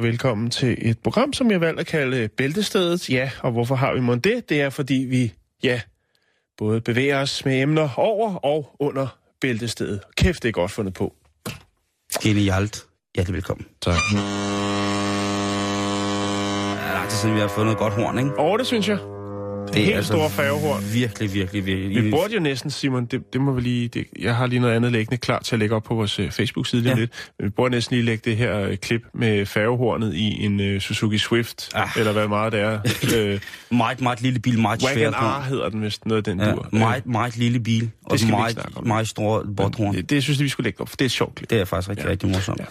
Velkommen til et program, som jeg valgt at kalde Bæltestedet. Ja, og hvorfor har vi mon det? Det er, fordi vi, ja, både bevæger os med emner over og under bæltestedet. Kæft, det er godt fundet på. Genialt. Hjertelig velkommen. Tak. Ja, lang tid siden, vi har fået noget godt horn, ikke? Og det synes jeg. Det er helt altså store færgehorn. Virkelig, virkelig, virkelig. Vi burde jo næsten, Simon, det, det må vi lige... Det, jeg har lige noget andet liggende klar til at lægge op på vores uh, Facebook-side lige Ja. lidt. Men vi burde næsten lige lægge det her uh, klip med færgehornet i en uh, Suzuki Swift, Ah. eller hvad meget det er. uh, Meget, meget lille bil, meget svært Wagon. R hedder den vist, noget af den Ja, dur. meget, meget lille bil. Og ikke meget, meget store botthorn. det, det synes jeg, vi skulle lægge op, for det er sjovt. Det er faktisk rigtig, Ja. rigtig morsomt. Ja.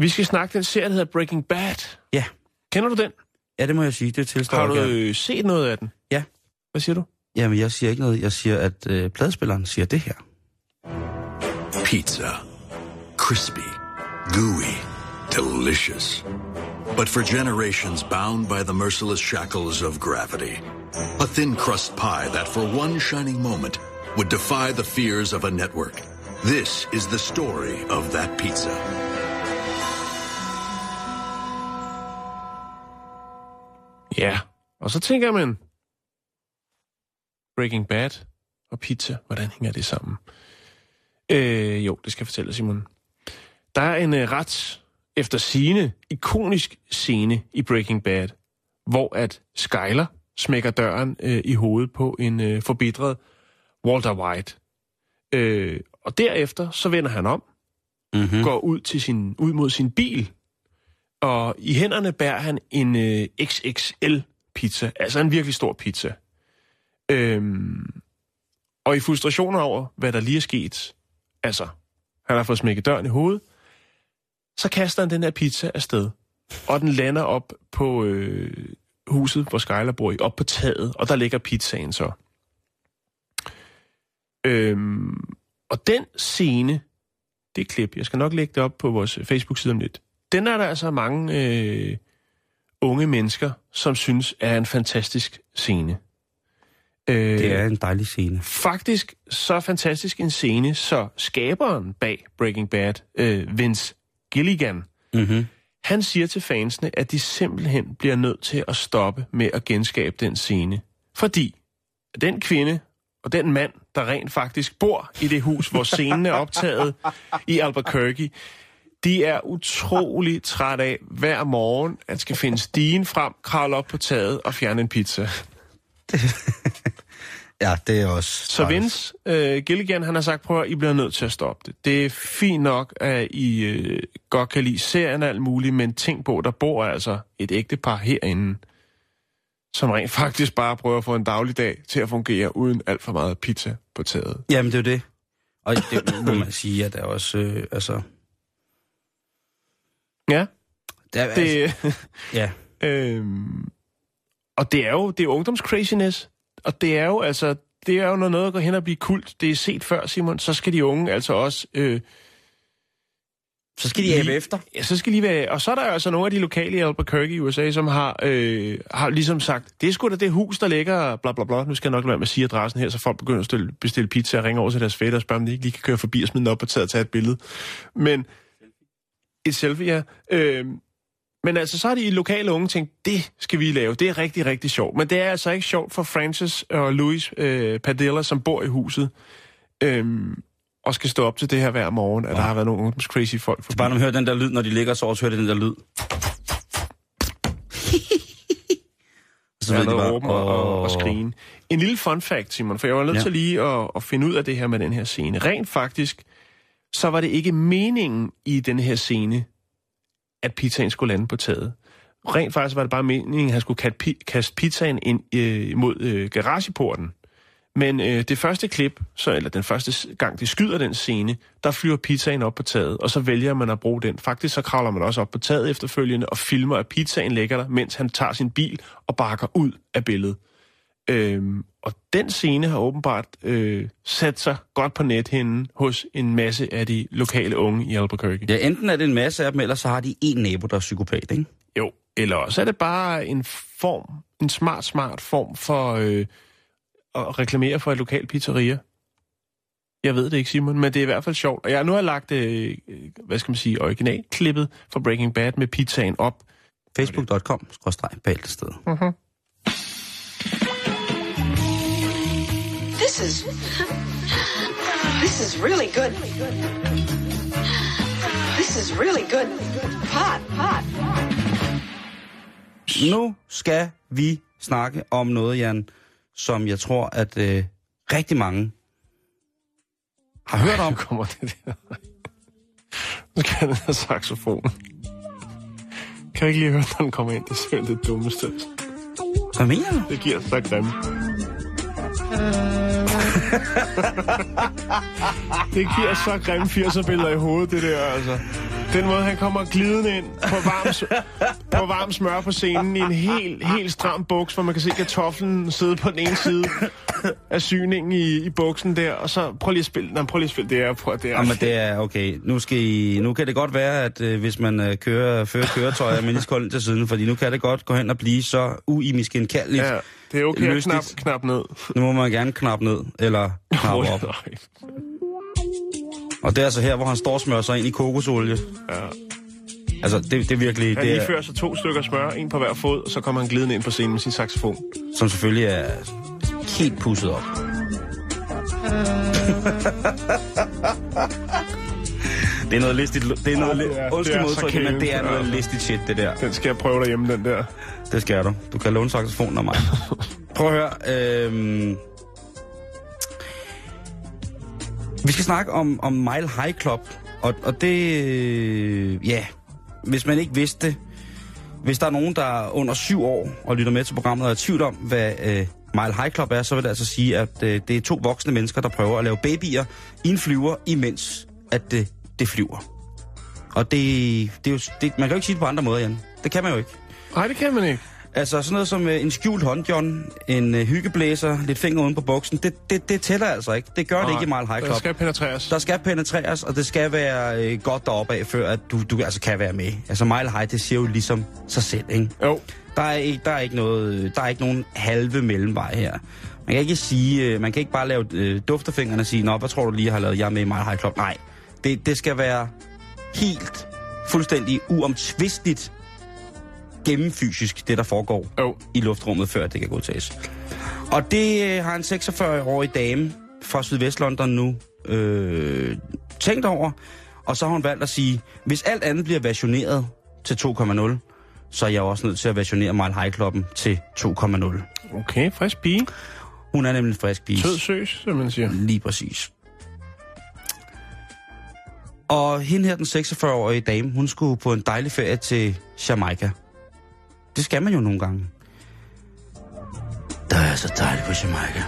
Vi skal snakke den serie, der hedder Breaking Bad. Ja. Kender du den? Ja, det må jeg sige. Det tilstår Har du gerne. øh, set noget af den? Ja. Hvad siger du? Jamen, jeg siger ikke noget. Jeg siger, at øh, pladespilleren siger det her. Pizza. Crispy. Gooey. Delicious. But for generations bound by the merciless shackles of gravity. A thin crust pie that for one shining moment would defy the fears of a network. This is the story of that pizza. Og så tænker man, Breaking Bad og pizza, hvordan hænger det sammen? Øh, jo, det skal jeg fortælle dig, Simon. Der er en øh, ret efter sine ikonisk scene i Breaking Bad, hvor at Skyler smækker døren øh, i hovedet på en øh, forbitret Walter White. Øh, og derefter så vender han om, Mm-hmm. går ud, til sin, ud mod sin bil, og i hænderne bærer han en øh, pizza. altså en virkelig stor pizza. Øhm, og i frustrationer over, hvad der lige er sket, altså, han har fået smækket døren i hovedet, så kaster han den her pizza afsted, og den lander op på øh, huset, hvor Skyler bor i, op på taget, og der ligger pizzaen så. Øhm, og den scene, det klip, jeg skal nok lægge det op på vores Facebook-side om lidt, den er der altså mange øh, unge mennesker, som synes er en fantastisk scene. Øh, Det er en dejlig scene. Faktisk så fantastisk en scene, så skaberen bag Breaking Bad, øh, Vince Gilligan, Mm-hmm. han siger til fansene, at de simpelthen bliver nødt til at stoppe med at genskabe den scene. Fordi den kvinde og den mand, der rent faktisk bor i det hus, hvor scenen er optaget i Albuquerque, de er utrolig træt af hver morgen, at skal finde stigen frem, kravle op på taget og fjerne en pizza. Ja, det er også... Så Vince øh, Gilligan, han har sagt, prøv at I bliver nødt til at stoppe det. Det er fint nok, at I øh, godt kan lide serien og alt muligt, men tænk på, der bor altså et ægtepar herinde, som rent faktisk bare prøver at få en dagligdag til at fungere uden alt for meget pizza på taget. Jamen, det er det. Og det må man sige, at der er også... Øh, altså... Ja, Der er, det, Altså, ja. øhm, og det er jo det er ungdomscraziness, og det er jo altså, det er jo når noget går hen og bliver kult, det er set før, Simon, så skal de unge altså også... Øh, Så skal de abe efter. Ja, så skal lige være... Og så er der altså nogle af de lokale i Albuquerque i USA, som har, øh, har ligesom sagt, det er sgu da det hus, der ligger, bla bla bla. Nu skal jeg nok lade være med at sige adressen her, så folk begynder at stille, bestille pizza og ringe over til deres fætter og spørge, om de ikke lige kan køre forbi og smide den op tage, og tage et billede. Men et selfie, ja. Øh, men altså, så har de lokale unge tænkt, det skal vi lave. Det er rigtig, rigtig sjovt. Men det er altså ikke sjovt for Francis og Louis øh, Padilla, som bor i huset, øh, og skal stå op til det her hver morgen, at der har været nogle ungdomscrazy folk forbi. Bare når man hører den der lyd, når de ligger og sover, så hører de den der lyd. så ved ved de bare, råbe og, og, og åh. skrige. En lille fun fact, Simon, for jeg var nødt Ja. ja. til lige at, at finde ud af det her med den her scene. Rent faktisk, så var det ikke meningen i den her scene, at pizzaen skulle lande på taget. rent faktisk var det bare meningen, at han skulle kaste pizzaen ind øh, mod øh, garageporten. Men øh, det første klip, så, eller den første gang, de skyder den scene, der flyver pizzaen op på taget, og så vælger man at bruge den. Faktisk så kravler man også op på taget efterfølgende og filmer, at pizzaen ligger der, mens han tager sin bil og bakker ud af billedet. Øhm, og den scene har åbenbart øh, sat sig godt på nethinden hos en masse af de lokale unge i Albuquerque. Ja, enten er det en masse af dem, eller så har de en nabo, der er psykopat, ikke? Jo, eller også er det bare en form, en smart, smart form for øh, at reklamere for et lokalt pizzeria. Jeg ved det ikke, Simon, men det er i hvert fald sjovt. Og jeg, nu har lagt, øh, hvad skal man sige, originalklippet fra Breaking Bad med pizzaen op. Facebook.com, skråstreg, This is. This is really good. This is really good. Hot, hot. Nu skal vi snakke om noget, Jan, som jeg tror, at øh, rigtig mange har hørt om. Nu kommer det der. Nu skal jeg den her saxofon. Kan du ikke lige høre, når den kommer ind? Det er simpelthen det dummeste. Hvad mener du? Det giver så grimme det giver så grimme 80'er-billeder i hovedet, det der, altså. Den måde, han kommer glidende ind på varm, på varm smør på scenen i en helt, helt stram buks, hvor man kan se kartoflen sidde på den ene side af syningen i, i buksen der, og så prøv lige at spille, nej, prøv lige at spille det her, prøv, det er, Jamen, det er okay. Nu, skal I, nu kan det godt være, at øh, hvis man øh, kører, fører køretøjer med lige til siden, fordi nu kan det godt gå hen og blive så uimiskenkaldeligt. ja, det er okay at knap, knap ned. Nu må man gerne knappe ned, eller knappe op. Og det er altså her, hvor han står og smører sig ind i kokosolie. Ja. Altså, det, det er virkelig... Han Det er, fører så to stykker smør, en på hver fod, og så kommer han glidende ind på scenen med sin saxofon. som selvfølgelig er helt pusset op. det er noget listigt... Det er noget, li- det er- undskyld er modtrykket, men det er noget Ja. listigt shit, det der. Den skal jeg prøve derhjemme, den der. Det skal du. Du kan låne saxofonen af mig. Prøv at høre. Øhm... Vi skal snakke om, om Mile High Club. Og, og det... øh, Ja, hvis man ikke vidste det. Hvis der er nogen, der er under syv år og lytter med til programmet og er i tvivl om, hvad øh, Mile High Club er, så vil det altså sige, at øh, det er to voksne mennesker, der prøver at lave babyer i en flyver, imens at det, det flyver. Og det, det er jo, det, man kan jo ikke sige det på andre måder, Jan. Det kan man jo ikke. Nej, det kan man ikke. Altså sådan noget som øh, en skjult håndjohn, en øh, hyggeblæser, lidt finger uden på buksen, det, det, det tæller altså ikke. Det gør det ikke i Mile High Club. Der skal penetreres. Der skal penetreres, og det skal være øh, godt deroppe af, før at du, du altså kan være med. Altså Mile High, det siger jo ligesom sig selv, ikke? Jo. Der er ikke, der er ikke, noget, der er ikke nogen halve mellemvej her. Man kan ikke sige, øh, man kan ikke bare lave øh, dufterfingrene og sige, nå, hvad tror du lige, jeg har lavet? Jeg er med i Mile High Club. Nej, det, det skal være helt fuldstændig uomtvisteligt gennemfysisk, det der foregår Jo. i luftrummet, før det kan godtages. Og det øh, har en 46-årig dame fra Sydvest-London nu øh, tænkt over, og så har hun valgt at sige, hvis alt andet bliver versioneret til 2,0, så er jeg også nødt til at versionere Mile High Club'en til 2,0. Okay, frisk pige. Hun er nemlig en frisk pige. Sød søs, som man siger. Lige præcis. Og hende her, den 46-årige dame, hun skulle på en dejlig ferie til Jamaica. Det skal man jo nogle gange. Der er så dejligt på Jamaica.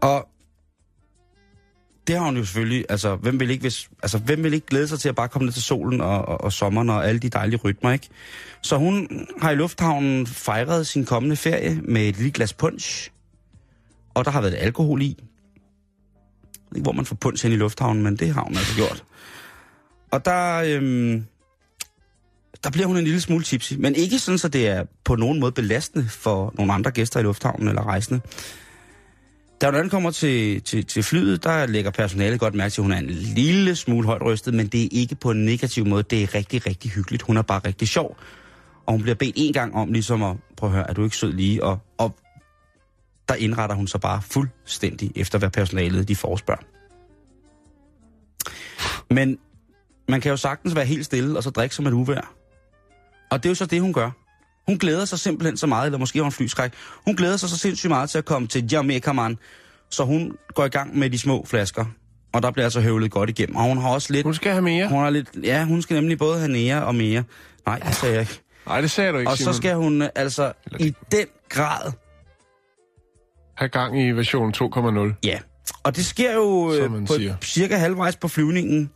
Og det har hun jo selvfølgelig, altså hvem vil ikke, hvis, altså, hvem vil ikke glæde sig til at bare komme ned til solen og, og, og sommeren og alle de dejlige rytmer, ikke? Så hun har i lufthavnen fejret sin kommende ferie med et lille glas punch. Og der har været alkohol i. Jeg ved ikke, hvor man får punch hen i lufthavnen, men det har hun altså gjort. Og der, øhm, der bliver hun en lille smule tipsy, men ikke sådan, så det er på nogen måde belastende for nogle andre gæster i lufthavnen eller rejsende. Da hun ankommer til, til, til flyet, der lægger personalet godt mærke til, at hun er en lille smule højt rystet, men det er ikke på en negativ måde. Det er rigtig, rigtig hyggeligt. Hun er bare rigtig sjov. Og hun bliver bedt en gang om ligesom at, prøv at høre, er du ikke sød lige? Og, og der indretter hun sig bare fuldstændig efter, hvad personalet de forespørger. Men man kan jo sagtens være helt stille og så drikke som et uvær. Og det er jo så det, hun gør. Hun glæder sig simpelthen så meget, eller måske har hun flyskræk. Hun glæder sig så sindssygt meget til at komme til Jamaica, man. Så hun går i gang med de små flasker. Og der bliver altså høvlet godt igennem. Og hun har også lidt... Hun skal have mere. Hun har lidt... Ja, hun skal nemlig både have nære og mere. Nej, det sagde jeg ikke. Nej, det sagde du ikke, Og så Simon. skal hun øh, altså i den grad... Have gang i version 2.0. Ja. Og det sker jo øh, på siger. cirka halvvejs på flyvningen.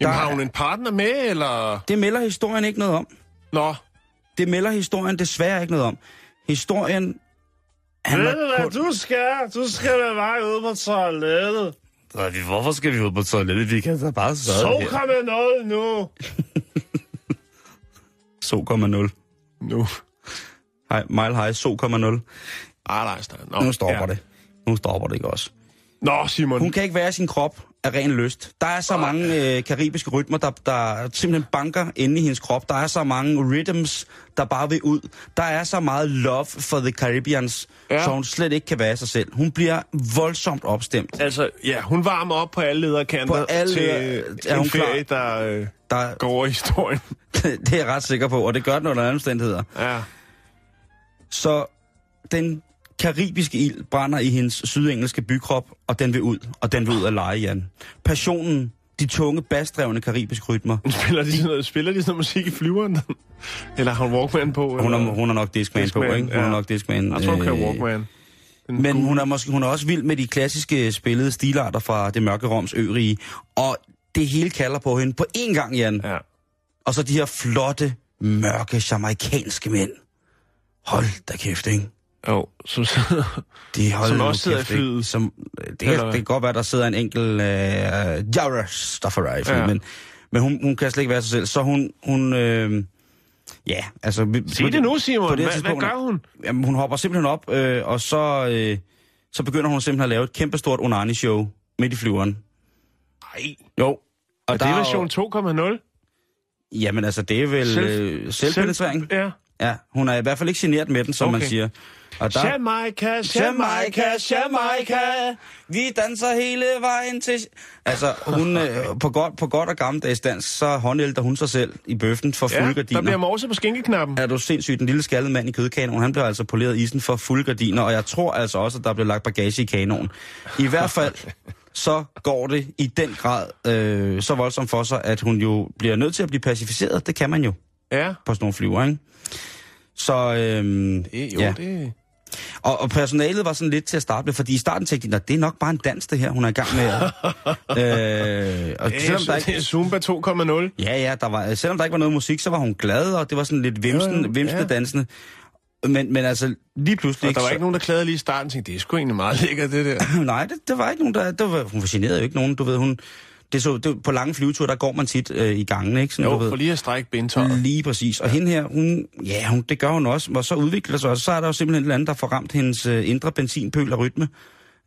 Jamen, Der har hun en partner med, eller... Det melder historien ikke noget om. Nå, Det melder historien desværre ikke noget om. Historien... Han var kun- du skal? Du skal med mig ud på toilettet. Hvorfor skal vi ud på toilettet? Vi kan da bare sidde med noget nu. 2,0. Nu. Hej, mile high, 2,0. Ah, nej, nej. Nå, Nu stopper ja. det. Nu stopper det ikke også. Nå, Simon. Hun kan ikke være i sin krop af ren lyst. Der er så mange øh, karibiske rytmer, der, der simpelthen banker inde i hendes krop. Der er så mange rhythms, der bare vil ud. Der er så meget love for the Caribbeans, Ja. så hun slet ikke kan være sig selv. Hun bliver voldsomt opstemt. Altså, ja, hun varmer op på alle lederkanter På alle til leder- er hun ferie, der øh, Der, går over i historien. det er jeg ret sikker på, og det gør den under alle omstændigheder. Ja. Så den karibiske ild brænder i hendes sydengelske bykrop, og den vil ud, og den vil ud af lege, Jan. Passionen, de tunge, basdrevne karibiske rytmer. Spiller de sådan noget, spiller de sådan noget musik i flyveren? eller har hun Walkman på? Hun er, hun er nok Discman, på, Discman, ikke? Hun er ja. nok Discman. Jeg tror, hun kører øh, Walkman. Den Men hun er, måske, hun er også vild med de klassiske spillede stilarter fra det mørke Roms ørige. Og det hele kalder på hende på én gang, Jan. Ja. Og så de her flotte, mørke, jamaikanske mænd. Hold da kæft, ikke? Jo, som sidder... De Som også sidder kæft, i flyet. Som, det, Eller det kan godt være, der sidder en enkelt uh, Jara Staffery, Ja. ja. men, men hun, hun kan slet ikke være sig selv. Så hun... hun øh, ja, altså... Sig det nu, Simon. på det Hvad, hvad gør hun? Jamen, hun hopper simpelthen op, øh, og så, øh, så begynder hun simpelthen at lave et kæmpestort onani-show midt i flyveren. Nej. Jo. Og Og det er version 2.0? Jamen altså, det er vel Selv- øh, selvpenetrering. Ja. Ja, hun er i hvert fald ikke generet med den, som Okay. man siger. Og der, Jamaica, Jamaica, Jamaica, vi danser hele vejen til... Altså, hun, øh, på, godt, på godt og gammeldags dansk, så håndælder hun sig selv i bøffen for fulde Ja, gardiner. der bliver morse på skinkeknappen. Er du sindssygt, den lille skaldede mand i kødkanonen, han bliver altså poleret isen for fulde gardiner, og jeg tror altså også, at der bliver lagt bagage i kanonen. I hvert fald, så går det i den grad øh, så voldsomt for sig, at hun jo bliver nødt til at blive pacificeret. Det kan man jo Ja. på sådan nogle flyver, ikke? Så, øhm, Det, jo, ja. det... Og, og personalet var sådan lidt til at starte med, fordi i starten tænkte de, at det er nok bare en dans, det her, hun er i gang med. øh, og Det selvom der er, det ikke, er Zumba 2.0. Ja, ja, der var, selvom der ikke var noget musik, så var hun glad, og det var sådan lidt vimsen, jo, vimsende ja. dansende. Men, men altså, lige pludselig... Og der var så- ikke nogen, der klagede lige i starten tænkte, det er sgu egentlig meget lækkert, det der. Nej, det, det var ikke nogen, der... der var, hun generede jo ikke nogen, du ved, hun... Det er så, det, på lange flyveture, der går man tit øh, i gangene, ikke? Sådan, Jo, du ved. for lige at strække bindtøjet. Lige præcis. Og hende her, hun, ja, hun, det gør hun også. Og så udvikler det sig også. Så er der jo simpelthen et eller andet, der får ramt hendes øh, indre benzinpøl og rytme.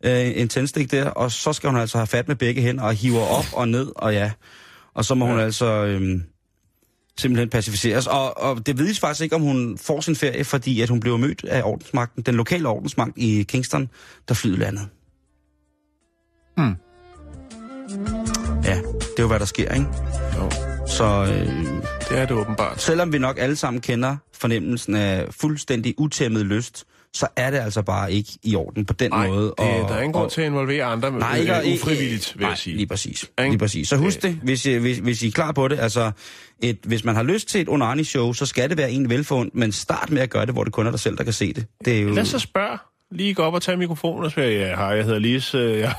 Øh, en tændstik der. Og så skal hun altså have fat med begge hænder og hiver op og ned, og ja. Og så må ja. hun altså øh, simpelthen pacificeres. Og, og det vides faktisk ikke, om hun får sin ferie, fordi at hun blev mødt af ordensmagten, den lokale ordensmagt i Kingston, der flyet landet. Hmm. Er jo, hvad der sker, ikke? Jo, Så øh, det er det åbenbart. selvom vi nok alle sammen kender fornemmelsen af fuldstændig utæmmet lyst, så er det altså bare ikke i orden på den Nej, måde. det, der er ingen grund til at involvere andre Nej, ikke, øh, ikke, ufrivilligt, vil nej, jeg sige. lige præcis. Ikke? Lige præcis. Så husk Øh. det, hvis hvis, hvis I er klar på det. Altså, et, hvis man har lyst til et onani-show, så skal det være en velfundet, men start med at gøre det, hvor det kun er dig selv, der kan se det. Det er jo... Lad så spørge. Lige gå op og tage mikrofonen og spørge, ja, hej, jeg hedder Lis. Jeg,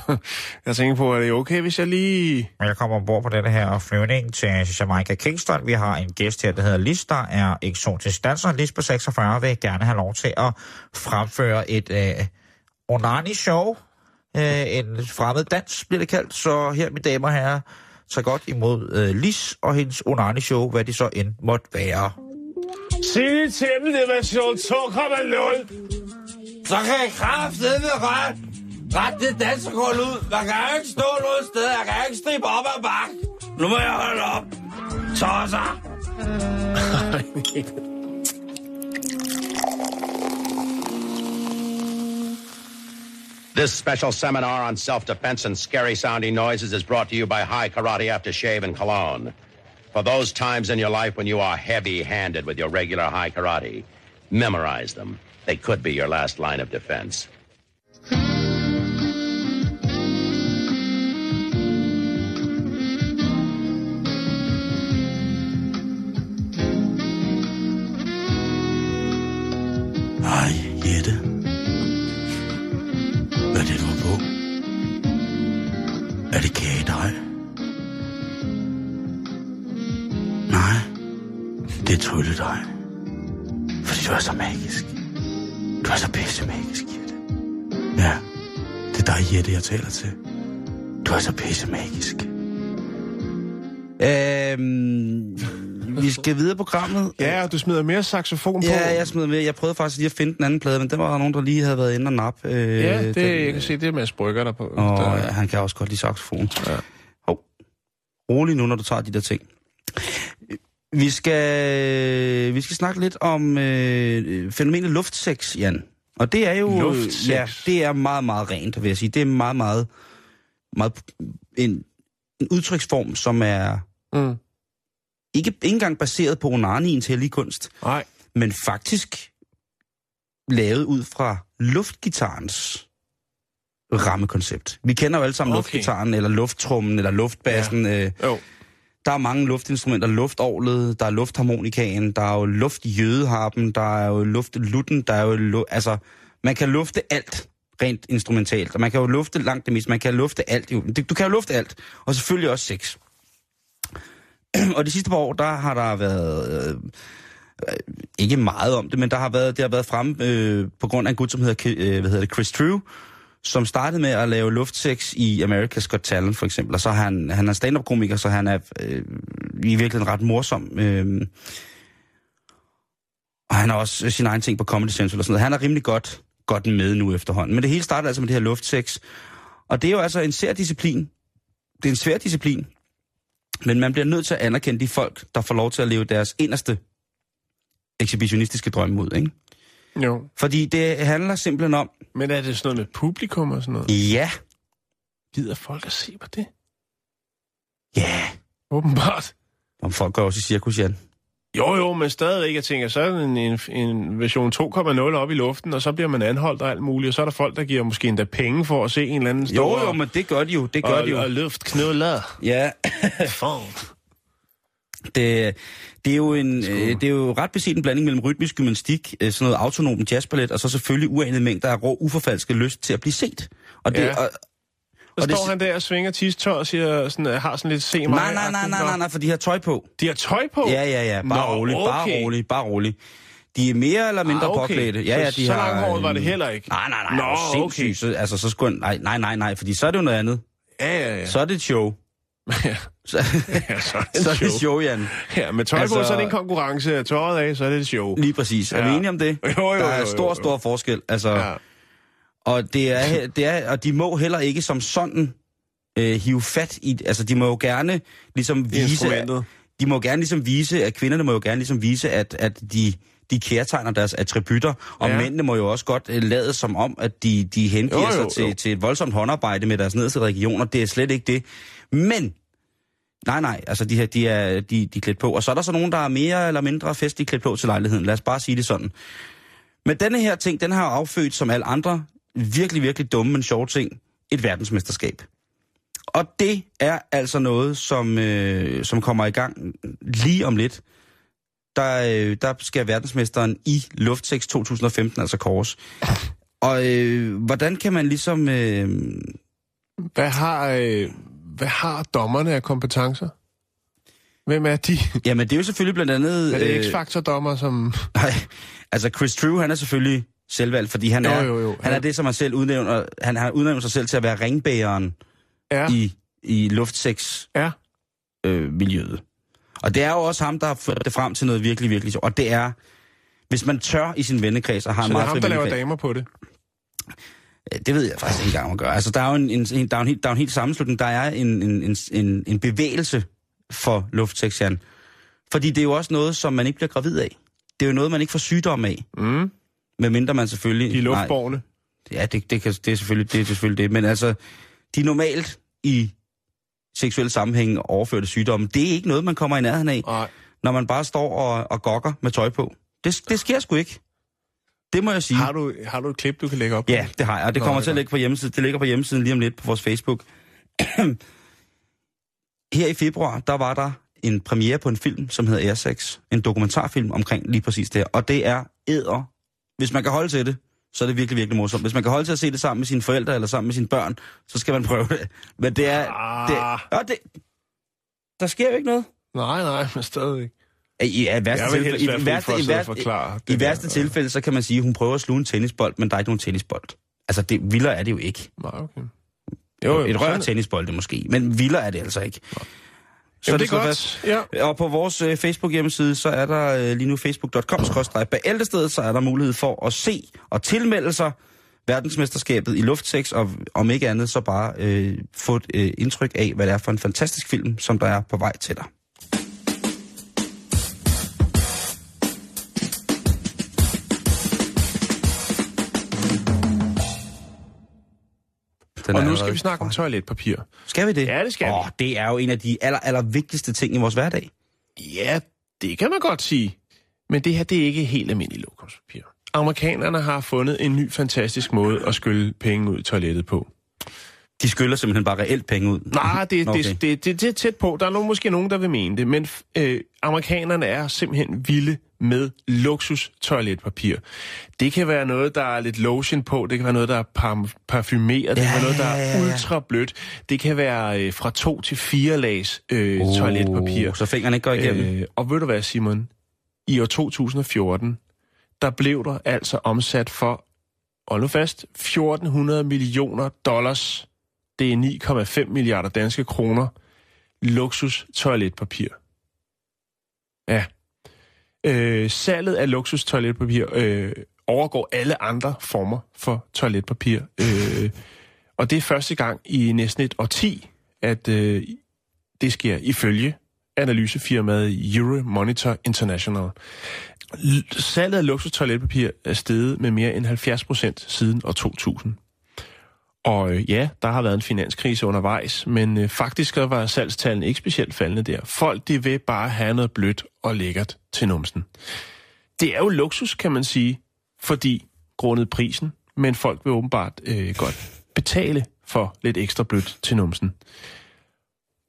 jeg tænker på, er det okay, hvis jeg lige... Velkommen ombord på denne her flyvning til Jamaica Kingston. Vi har en gæst her, der hedder Lis, der er eksotisk danser. Lis på 46 vil gerne have lov til at fremføre et øh, onani-show. Øh, en fremmed dans bliver det kaldt. Så her, mine damer og herrer, så godt imod øh, Lis og hendes onani-show, hvad det så end måtte være. Sig det til dem, det version 2.0. Så kan jeg ret, ret det ud. Man kan jo ikke stå noget sted. Jeg kan ikke stribe op ad bakken. Nu må jeg holde op. Tosser. This special seminar on self-defense and scary sounding noises is brought to you by High Karate Aftershave and Cologne. For those times in your life when you are heavy-handed with your regular High Karate, memorize them. They could be your last line of defense. Hej, Jette. Hvad er det, du har på? Er det kage dig? Nej, det er er så magisk. Pisse magisk, Jette. Ja, det er dig, Jette, jeg taler til. Du er så pisse magisk. Øhm, vi skal videre på programmet. Ja, og du smider mere saxofon på. Ja, jeg smed med. Jeg prøvede faktisk lige at finde den anden plade, men der var der nogen, der lige havde været inde og nap. Øh, Ja, det, den, jeg kan se, det er med Brygger der på. Og der, ja, han kan også godt lide saxofon. Ja. Hov. Rolig nu, når du tager de der ting. Vi skal, vi skal snakke lidt om øh, fænomenet luftsex, Jan. Og det er jo... Luftsex? Ja, det er meget, meget rent, vil jeg sige. Det er meget, meget, meget en, en udtryksform, som er Mm. ikke, ikke engang baseret på onaniens hellige kunst, Nej. men faktisk lavet ud fra luftgitarens rammekoncept. Vi kender jo alle sammen Okay. luftgitaren, eller lufttrummen, eller luftbassen. Ja. Øh, Jo der er mange luftinstrumenter. Luftovlet, der er luftharmonikaen, der er jo luftjødeharpen, der er jo luftlutten, der er jo... Lu- altså, man kan lufte alt rent instrumentalt, og man kan jo lufte langt det meste. Man kan lufte alt. Du kan jo lufte alt, og selvfølgelig også sex. og de sidste par år, der har der været... Øh, øh, ikke meget om det, men der har været, det har været frem øh, på grund af en gut, som hedder, øh, hvad hedder det, Chris True, som startede med at lave luftsex i America's Got Talent, for eksempel. Og så er han, han er stand-up-komiker, så han er øh, i virkeligheden ret morsom. Øh, og han har også sin egen ting på Comedy Central og sådan noget. Han er rimelig godt, godt med nu efterhånden. Men det hele startede altså med det her luftsex. Og det er jo altså en svær disciplin. Det er en svær disciplin. Men man bliver nødt til at anerkende de folk, der får lov til at leve deres inderste ekshibitionistiske drømme ud, ikke? Jo. Fordi det handler simpelthen om, Men er det sådan noget med publikum og sådan noget? ja, Gider folk at se på det? ja, Åbenbart. om folk går også i cirkus, Jan. Jo, jo, men stadigvæk, jeg tænker, så er en, en, en version 2,0 op i luften, og så bliver man anholdt og alt muligt, og så er der folk, der giver måske endda penge for at se en eller anden stå Jo, jo, men det gør de jo, det gør og, de jo. og luftknuller. Ja, Fuck. Det, det, er jo en, øh, det er jo ret beset en blanding mellem rytmisk gymnastik, øh, sådan noget autonom jazzballet, og så selvfølgelig uanede mængder af rå, uforfalsket lyst til at blive set. Og det, Ja. og, Og det- står han der og svinger tistør og siger, sådan, øh, har sådan lidt se mig. nej, nej, nej, nej, nej, nej, for de har tøj på. De har tøj på? Ja, ja, ja, bare Nå, roligt, bare okay. roligt, bare roligt. De er mere eller mindre Ah, okay. påklædte. Ja, ja, de så, så har, langhåret var det øh, heller ikke? Nej, nej, nej, Nå, Nå, okay. sindssygt. Så, altså, så skulle nej, nej, nej, nej, fordi så er det jo noget andet. Ja, ja, ja. Så er det et show. ja, Så, ja, så er det så er et det show. Jan. Ja, med tøj Altså- på, så er det en konkurrence. Tøjet af, så er det et show. Lige præcis. Er vi Ja. enige om det? Jo, jo, Der er jo, jo, stor, jo. stor forskel. Altså, Ja. Og det er, det er, og de må heller ikke som sådan øh, hive fat i, altså de må jo gerne ligesom vise, de må gerne ligesom vise, at kvinderne må jo gerne ligesom vise, at, at de, de kærtegner deres attributter, og Ja. ja. mændene må jo også godt øh, lade som om, at de, de hengiver Jo, jo, sig til, jo. til et voldsomt håndarbejde med deres nederste regioner. Det er slet ikke det. Men, nej, nej, altså de, her, de, er, de, de er klædt på. Og så er der så nogen, der er mere eller mindre festligt klædt på til lejligheden. Lad os bare sige det sådan. Men denne her ting, den har jo affødt, som alle andre, virkelig, virkelig dumme, men sjove ting, et verdensmesterskab. Og det er altså noget, som, øh, som kommer i gang lige om lidt. Der, øh, der skal verdensmesteren i Luftsex 2015 altså kors. Og øh, hvordan kan man ligesom... Øh, Hvad har, øh, hvad har dommerne af kompetencer? Hvem er de? jamen, det er jo selvfølgelig blandt andet... Er det øh, X-Factor-dommer, som... Nej, altså Chris True, han er selvfølgelig selvvalgt, fordi han Jo, er, jo, jo. han er det, som han selv udnævner. Han har udnævnt sig selv til at være ringbæreren Ja, i, i luftsex ja. øh, miljøet. Og det er jo også ham, der har ført det frem til noget virkelig, virkelig. Og det er, hvis man tør i sin vennekreds og har Så en det er meget ham, der laver damer på det. Øh, Det ved jeg faktisk ikke engang, om man gør. Altså, der er jo en, en, en, der er en, helt, der er en helt sammenslutning. Der er en, en, en, en, bevægelse for luftsex, Jan. Fordi det er jo også noget, som man ikke bliver gravid af. Det er jo noget, man ikke får sygdom af. Mm. Medmindre man selvfølgelig... De er Nej, luftborgerne. Ja, det, det, kan, det, er selvfølgelig, det er selvfølgelig det. Men altså, de normalt i seksuel sammenhæng overførte sygdomme. Det er ikke noget, man kommer i nærheden af, Nej. når man bare står og, og gokker med tøj på. Det, det sker sgu ikke. Det må jeg sige. Har du, har du et klip, du kan lægge op? Ja, det har jeg, og det Nå, kommer det til at ligge på hjemmesiden. Det ligger på hjemmesiden lige om lidt på vores Facebook. Her i februar, der var der en premiere på en film, som hedder Airsex. En dokumentarfilm omkring lige præcis det her. Og det er æder. Hvis man kan holde til det, så er det virkelig, virkelig morsomt. Hvis man kan holde til at se det sammen med sine forældre eller sammen med sine børn, så skal man prøve det. Men det er... Ah. Det, ja, det, der sker jo ikke noget. Nej, nej, men stadigvæk. I, i, værste tilfælde, i, fri værste, i, værste, i det værste der. tilfælde, så kan man sige, at hun prøver at sluge en tennisbold, men der er ikke nogen tennisbold. Altså, det, vildere er det jo ikke. Nej, okay. Jo, jo, et rør tennisbold det måske, men vildere er det altså ikke. Så Jamen, det er slået godt. Ja. Og på vores øh, Facebook-hjemmeside, så er der øh, lige nu facebook.com bæltestedet, så er der mulighed for at se og tilmelde sig verdensmesterskabet i luftsex, og om ikke andet, så bare øh, få et øh, indtryk af, hvad det er for en fantastisk film, som der er på vej til dig. Den Og nu skal vi snakke om toiletpapir. Skal vi det? Ja, det skal vi. Åh, det er jo en af de aller, aller vigtigste ting i vores hverdag. Ja, det kan man godt sige. Men det her, det er ikke helt almindeligt lokumspapir. Amerikanerne har fundet en ny fantastisk måde at skylle penge ud i toilettet på. De skyller simpelthen bare reelt penge ud. Nej, det, Okay. okay. det, det, det, det er tæt på. Der er nogen, måske nogen, der vil mene det. Men øh, amerikanerne er simpelthen vilde med luksus toiletpapir. Det kan være noget, der er lidt lotion på. Det kan være noget, der er par, parfumeret. Det kan Ja, være noget, der ja, ja, er ja. ultra blødt. Det kan være øh, fra to til fire lags øh, oh, toiletpapir. Så fingrene ikke går igennem. Øh, og ved du hvad, Simon? I år 2014, der blev der altså omsat for, hold nu fast, 1400 millioner dollars. Det er 9,5 milliarder danske kroner. Luksus toiletpapir. Ja. Øh, salget af luksus toiletpapir øh, overgår alle andre former for toiletpapir. Øh, og det er første gang i næsten et årti, at øh, det sker ifølge analysefirmaet Euromonitor International. L- Salget af luksus toiletpapir er steget med mere end 70 procent siden år 2000. Og øh, ja, der har været en finanskrise undervejs, men øh, faktisk var salgstallene ikke specielt faldende der. Folk, de vil bare have noget blødt og lækkert til numsen. Det er jo luksus, kan man sige, fordi grundet prisen, men folk vil åbenbart øh, godt betale for lidt ekstra blødt til numsen.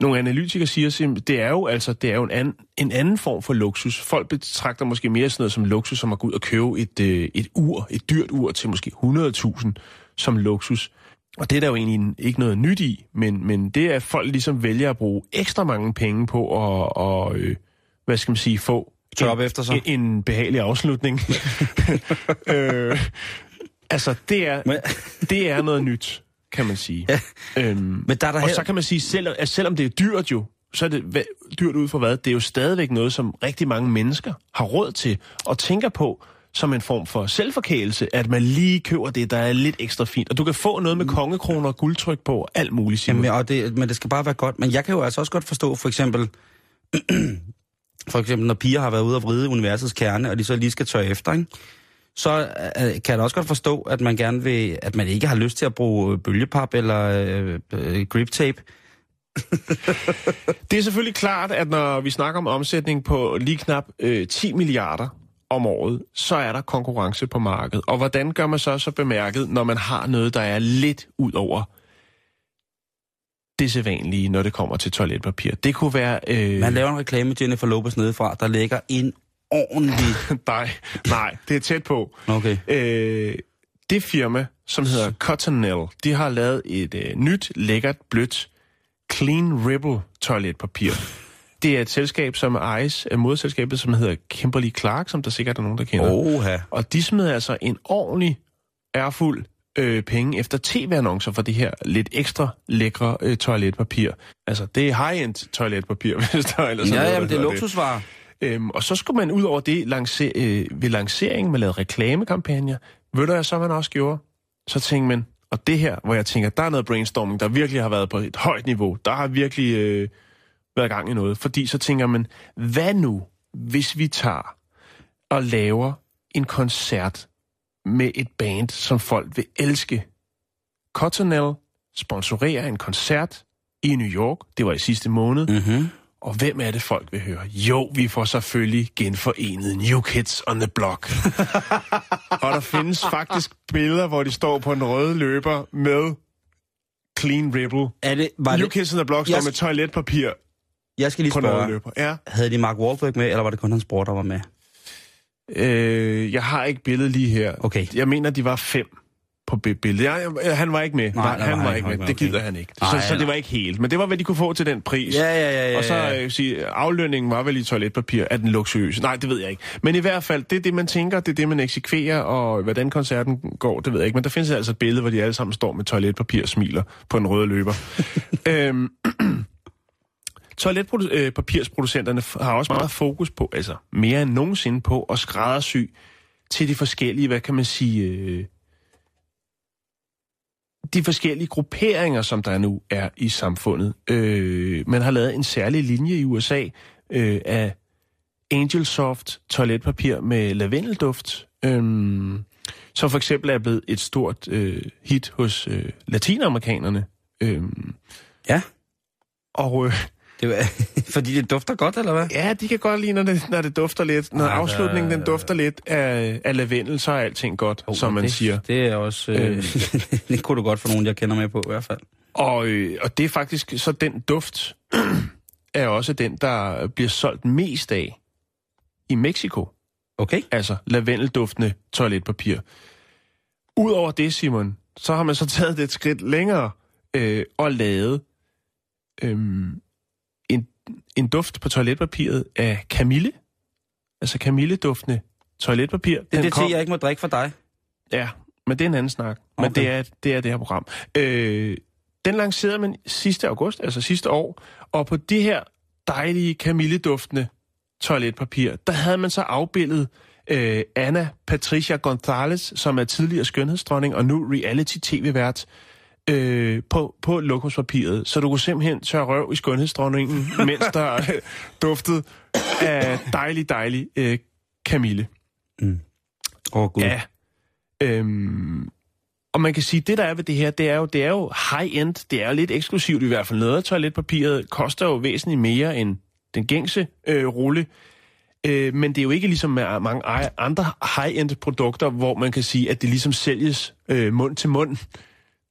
Nogle analytikere siger, at det er jo altså det er jo en anden, en anden form for luksus. Folk betragter måske mere sådan noget som luksus, som at gå ud og købe et, øh, et ur, et dyrt ur til måske 100.000 som luksus. Og det er der jo egentlig ikke noget nyt i, men, men det er, at folk ligesom vælger at bruge ekstra mange penge på at, og, øh, hvad skal man sige, få Tørre op efter sig. en, en behagelig afslutning. øh, altså, det er, Men- det er noget nyt, kan man sige. Ja. Øhm, Men der er der og her- så kan man sige, selv, at selvom det er dyrt jo, så er det hva- dyrt ud for hvad? Det er jo stadigvæk noget, som rigtig mange mennesker har råd til og tænker på som en form for selvforkælelse, at man lige køber det, der er lidt ekstra fint. Og du kan få noget med kongekroner og guldtryk på, og alt muligt. Simon. Jamen, og det, men det skal bare være godt. Men jeg kan jo altså også godt forstå, for eksempel, for eksempel når piger har været ude og vride universets kerne, og de så lige skal tørre efter, ikke? så øh, kan jeg da også godt forstå, at man gerne vil, at man ikke har lyst til at bruge bølgepap eller øh, øh, grip tape. Det er selvfølgelig klart, at når vi snakker om omsætning på lige knap øh, 10 milliarder om året, så er der konkurrence på markedet. Og hvordan gør man så så bemærket, når man har noget, der er lidt ud over det sædvanlige, når det kommer til toiletpapir? Det kunne være... Øh, Man laver en reklame med Jennifer Lopez nedefra, der lægger en ordentlig... nej, nej, det er tæt på. Okay. Øh, det firma, som hedder Cottonelle, de har lavet et øh, nyt, lækkert, blødt Clean Ribble toiletpapir. Det er et selskab, som ejes af moderselskabet, som hedder Kimberly Clark, som der sikkert er nogen, der kender. Oha. Og de smed altså en ordentlig ærfuld øh, penge efter tv-annoncer for det her lidt ekstra lækre øh, toiletpapir. Altså, det er high-end toiletpapir, hvis der er Ja, noget, jamen, det der er luksusvarer. Øhm, og så skulle man ud over det lance, øh, ved lanceringen, man lavede reklamekampagner. Ved du, hvad så man også gjorde? Så tænkte man, og det her, hvor jeg tænker, der er noget brainstorming, der virkelig har været på et højt niveau. Der har virkelig øh, været gang i noget. Fordi så tænker man, hvad nu, hvis vi tager og laver en koncert med et band, som folk vil elske? Cottonelle sponsorerer en koncert i New York. Det var i sidste måned. Mm-hmm. Og hvem er det, folk vil høre? Jo, vi får selvfølgelig genforenet New Kids on the Block. og der findes faktisk billeder, hvor de står på en rød løber med Clean Ribble. Er det, var New det, Kids on the Block står Jeg- med toiletpapir jeg skal lige rød spørge. Ja. havde de Mark Wahlberg med, eller var det kun hans bror, der var med? Øh, jeg har ikke billedet lige her. Okay. Jeg mener, de var fem på bi- billedet. Ja, ja, han var ikke med. Nej, Nej, han var han ikke med. med, Det gider okay. han ikke. Nej, Så, så det var ikke helt. Men det var, hvad de kunne få til den pris. Ja, ja, ja, ja, Og så øh, jeg sige, aflønningen var vel i toiletpapir. Er den luksuriøs? Nej, det ved jeg ikke. Men i hvert fald, det er det, man tænker, det er det, man eksekverer, og hvordan koncerten går, det ved jeg ikke. Men der findes altså et billede, hvor de alle sammen står med toiletpapir og smiler på en røde løber. øhm, Toiletpapirsproducenterne har også meget fokus på, altså mere end nogensinde på, at skræddersy til de forskellige, hvad kan man sige, øh, de forskellige grupperinger, som der nu er i samfundet. Øh, man har lavet en særlig linje i USA øh, af Angelsoft toiletpapir med lavendelduft, øh, som for eksempel er blevet et stort øh, hit hos øh, latinamerikanerne. Øh, Ja, og øh, det var, fordi det dufter godt, eller hvad? ja, de kan godt lide, når det, når det dufter lidt. Når Ej, afslutningen den dufter lidt af, af lavendel, så er alting godt, oh, som man det, siger. Det er også... Øh, det kunne du godt få nogen, jeg kender med på, i hvert fald. Og, øh, og det er faktisk, så den duft er også den, der bliver solgt mest af i Mexico. Okay. Altså lavendelduftende toiletpapir. Udover det, Simon, så har man så taget det et skridt længere øh, og lavet øh, en, duft på toiletpapiret af kamille. Altså kamilleduftende toiletpapir. Det er det til, jeg ikke må drikke for dig. Ja, men det er en anden snak. Men Okay. det er, det er det her program. Øh, den lancerede man sidste august, altså sidste år, og på det her dejlige kamilleduftende toiletpapir, der havde man så afbildet øh, Anna Patricia Gonzalez, som er tidligere skønhedsdronning og nu reality-tv-vært, øh, på, på lokumspapiret. Så du kunne simpelthen tørre røv i skønhedsdronningen, mens der øh, duftede af dejlig, dejlig øh, kamille. Åh, oh, gud. Ja. Øhm, og man kan sige, det der er ved det her, det er jo, det er jo high-end, det er jo lidt eksklusivt i hvert fald. Noget af toiletpapiret koster jo væsentligt mere end den gængse øh, rulle. Øh, men det er jo ikke ligesom med mange andre high-end produkter, hvor man kan sige, at det ligesom sælges øh, mund til mund.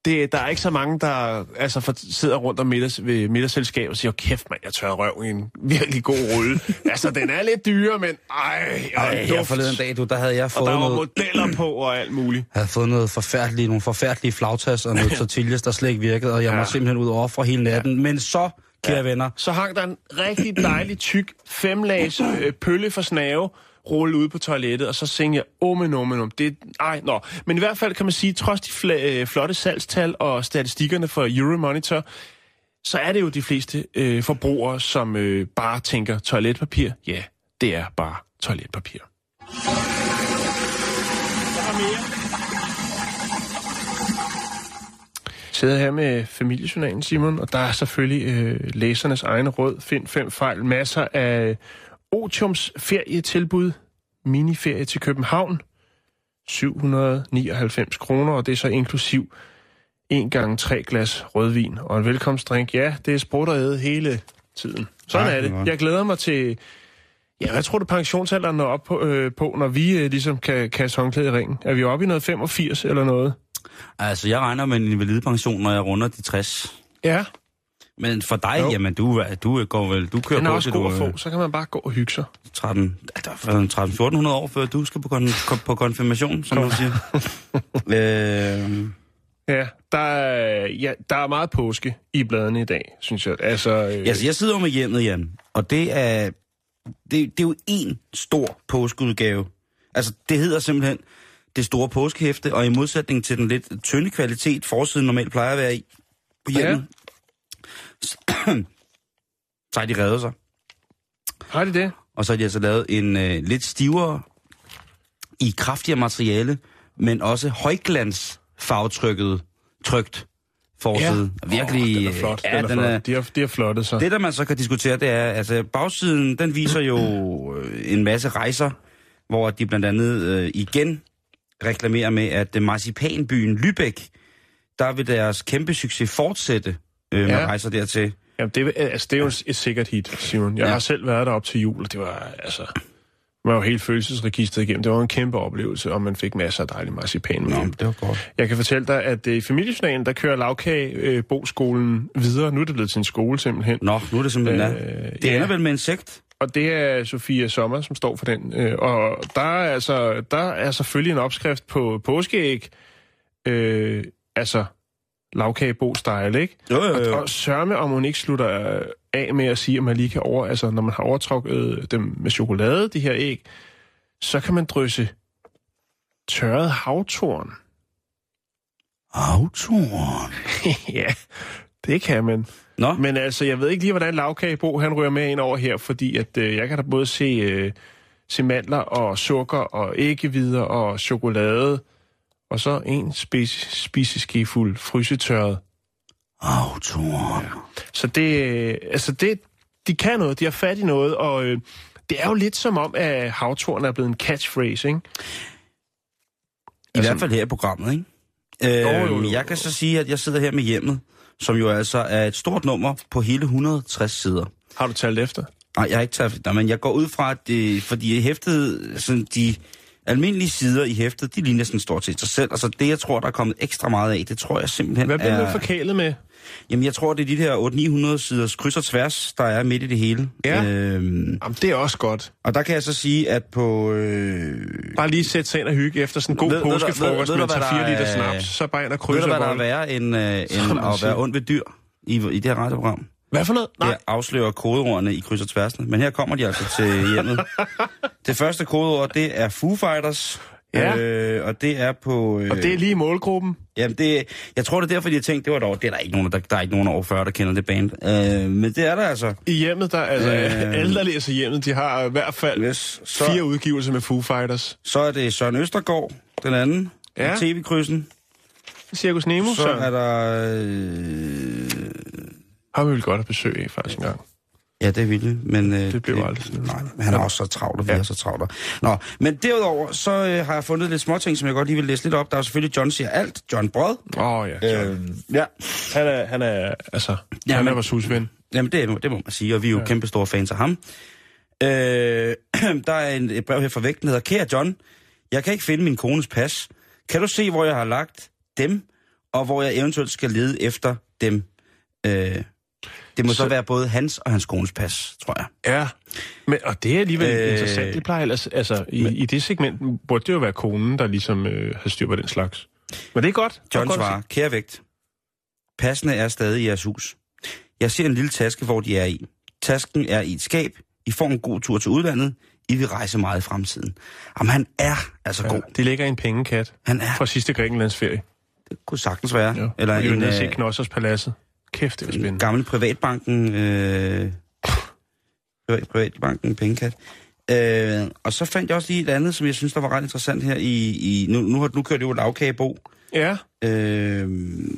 Det, der er ikke så mange, der altså, for, sidder rundt om middags, ved middagsselskab og siger, kæft mand, jeg tør røv i en virkelig god rulle. altså, den er lidt dyre, men ej, og Ej, her forleden dag, du, der havde jeg og fået der var noget... modeller på og alt muligt. Jeg havde fået noget forfærdeligt, nogle forfærdelige flagtas og noget tortillas, der slet ikke virkede, og jeg ja. Ja. var simpelthen ud over for hele natten. Ja. Men så, kære ja. venner, Så hang der en rigtig dejlig tyk femlags øh, pølle for snave rulle ude på toilettet, og så tænkte jeg, oh, men oh, men oh, det ej, nå. Men i hvert fald kan man sige, trods de fla- øh, flotte salgstal og statistikkerne for Euromonitor, så er det jo de fleste øh, forbrugere, som øh, bare tænker toiletpapir. Ja, det er bare toiletpapir. sidder her med familiejournalen, Simon, og der er selvfølgelig øh, læsernes egen råd. Find fem fejl. Masser af Otiums ferietilbud. Miniferie til København. 799 kroner, og det er så inklusiv en gang tre glas rødvin og en velkomstdrink. Ja, det er sprut og æde hele tiden. Sådan Ej, er det. Jeg glæder mig til... Ja, hvad tror du pensionsalderen når op på, øh, på når vi øh, ligesom kan kaste håndklæde i ringen? Er vi oppe i noget 85 eller noget? altså jeg regner med en invalidepension, når jeg runder de 60. Ja, Men for dig, Jo. jamen du, du går vel, du kører den er på også god at få. Så kan man bare gå og hygge sig. 13, ja, der er 13-1400 år, før du skal på, kon, på konfirmation, som du siger. øh, Ja, der er, ja, der er meget påske i bladene i dag, synes jeg. Altså, øh, altså, jeg sidder med hjemmet, Jan, og det er, det, det er jo en stor påskeudgave. Altså, det hedder simpelthen det store påskehæfte, og i modsætning til den lidt tynde kvalitet, forsiden normalt plejer at være i på hjemmet, så, så har de reddet sig. har de det? Og så har de altså lavet en øh, lidt stivere, i kraftigere materiale, men også højglans farvetrykket, trykt forside. Virkelig, Oh, den er flot. Ja, den er den flot. er, De, har, de har flottet sig. det, der man så kan diskutere, det er, altså bagsiden, den viser jo øh, en masse rejser, hvor de blandt andet øh, igen reklamerer med, at marcipanbyen Lübeck, der vil deres kæmpe succes fortsætte øh, Ja. rejser dertil. Jamen, det, er- altså, det er jo et, et sikkert hit, Simon. Jeg Ja. ja. har selv været der op til jul, og det var altså... Man var jo helt følelsesregistret igennem. Det var en kæmpe oplevelse, og man fik masser af dejlig marcipan med hjem. det var godt. Jeg kan fortælle dig, at øh, i familiejournalen, der kører lavkage øh, Boskolen videre. Nu er det blevet til en skole simpelthen. Nå, nu er det simpelthen, øh, det ja. ender vel med insekt. Og det er Sofia Sommer, som står for den. Øh, og der er, altså, der er selvfølgelig en opskrift på påskeæg, øh, altså lavkagebo-style, ikke? Jo, jo, jo. Og, og sørme, om hun ikke slutter af med at sige, at man lige kan over... Altså, når man har overtrukket dem med chokolade, de her æg, så kan man drysse tørret havtorn. Autoren. ja, det kan man. Nå, Men altså, jeg ved ikke lige, hvordan lavkagebo han rører med ind over her, fordi at øh, jeg kan da både se, øh, se mandler og sukker og æggevider og chokolade, og så en spise, spiseskefuld frysetørret. autoren. Så det, øh, altså det, de kan noget, de har fat i noget, og øh, det er jo lidt som om, at havtorn er blevet en catchphrase, ikke? I hvert fald her i programmet, ikke? Øh, Jo, jo, jo. Jeg kan så sige, at jeg sidder her med hjemmet, som jo altså er et stort nummer på hele 160 sider. Har du talt efter? Nej, jeg har ikke taget... Nej, men jeg går ud fra, at det, fordi hæftet, sådan de almindelige sider i hæftet, de ligner sådan stort set sig selv. Altså det, jeg tror, der er kommet ekstra meget af, det tror jeg simpelthen Hvad bliver er... du forkælet med? Jamen, jeg tror, det er de der 800-900 siders kryds og tværs, der er midt i det hele. Ja. Øhm, Jamen, det er også godt. og der kan jeg så sige, at på... Øh, Bare lige sætte sig ind og hygge efter sådan en god Ved- ved du- ved- påskefrokost ved med du, hvad 3-4 der liter er- snaps, så bare ind og ved krydse du, hvad der er værre end, øh, end man at være ond ved dyr i, i det her radioprogram? Hvad for noget? Nej. Det afslører kodeordene i kryds og tværsene. Men her kommer de altså til hjemmet. det første kodeord, det er Foo Fighters. Ja. Øh, og det er på... Øh, Og det er lige målgruppen. Jamen, det, jeg tror, det er derfor, de har tænkt, det var dog, det er der ikke nogen, der, der er ikke nogen over 40, der kender det band. Øh, men det er der altså. I hjemmet, der, altså, Øh. alle, der læser hjemmet, de har i hvert fald Yes. Så, fire udgivelser med Foo Fighters. så er det Søren Østergaard, den anden. Ja. TV-krydsen. Cirkus Nemo, Så så er der... Øh, har vi vel godt at besøge af faktisk en gang. ja, det er vildt, men... Øh, Det blev aldrig sådan. Nej, men han er også så travlt, og vi Ja. er så travlt. Nå, men derudover, så øh, har jeg fundet lidt småting, som jeg godt lige vil læse lidt op. Der er selvfølgelig John siger alt. John Brød. Åh oh, ja, Øh, ja. han er, han er, altså, Ja, han er men- vores husven. Jamen, det, er- det må man sige, og vi er jo ja. kæmpe store fans af ham. Øh, der er en, et brev her fra vægten, der hedder, Kære John, jeg kan ikke finde min kones pas. Kan du se, hvor jeg har lagt dem, og hvor jeg eventuelt skal lede efter dem? Øh, det må så, Så- være både hans og hans kones pas, tror jeg. Ja, men, og det er alligevel øh, Øh, interessant. Det plejer ellers, altså, i, i det segment burde det jo være konen, der ligesom øh, har styr på den slags. Men det er godt. John godt svarer, kære vægt, passene er stadig i jeres hus. Jeg ser en lille taske, hvor de er i. Tasken er i et skab. I får en god tur til udlandet. I vil rejse meget i fremtiden. Jamen, han er altså se. god. Ja, de ligger i en pengekat Han er, fra sidste Grækenlandsferie. det kunne sagtens være. Ja. Eller en, og se øh, Knossers Paladset. Kæft, det en spændende. gammel privatbanken, øh, privat, privatbanken pengekat. Øh, og så fandt jeg også lige et andet, som jeg synes, der var ret interessant her i... i nu, nu, har, nu kører det jo lavkagebo. Ja, Øh,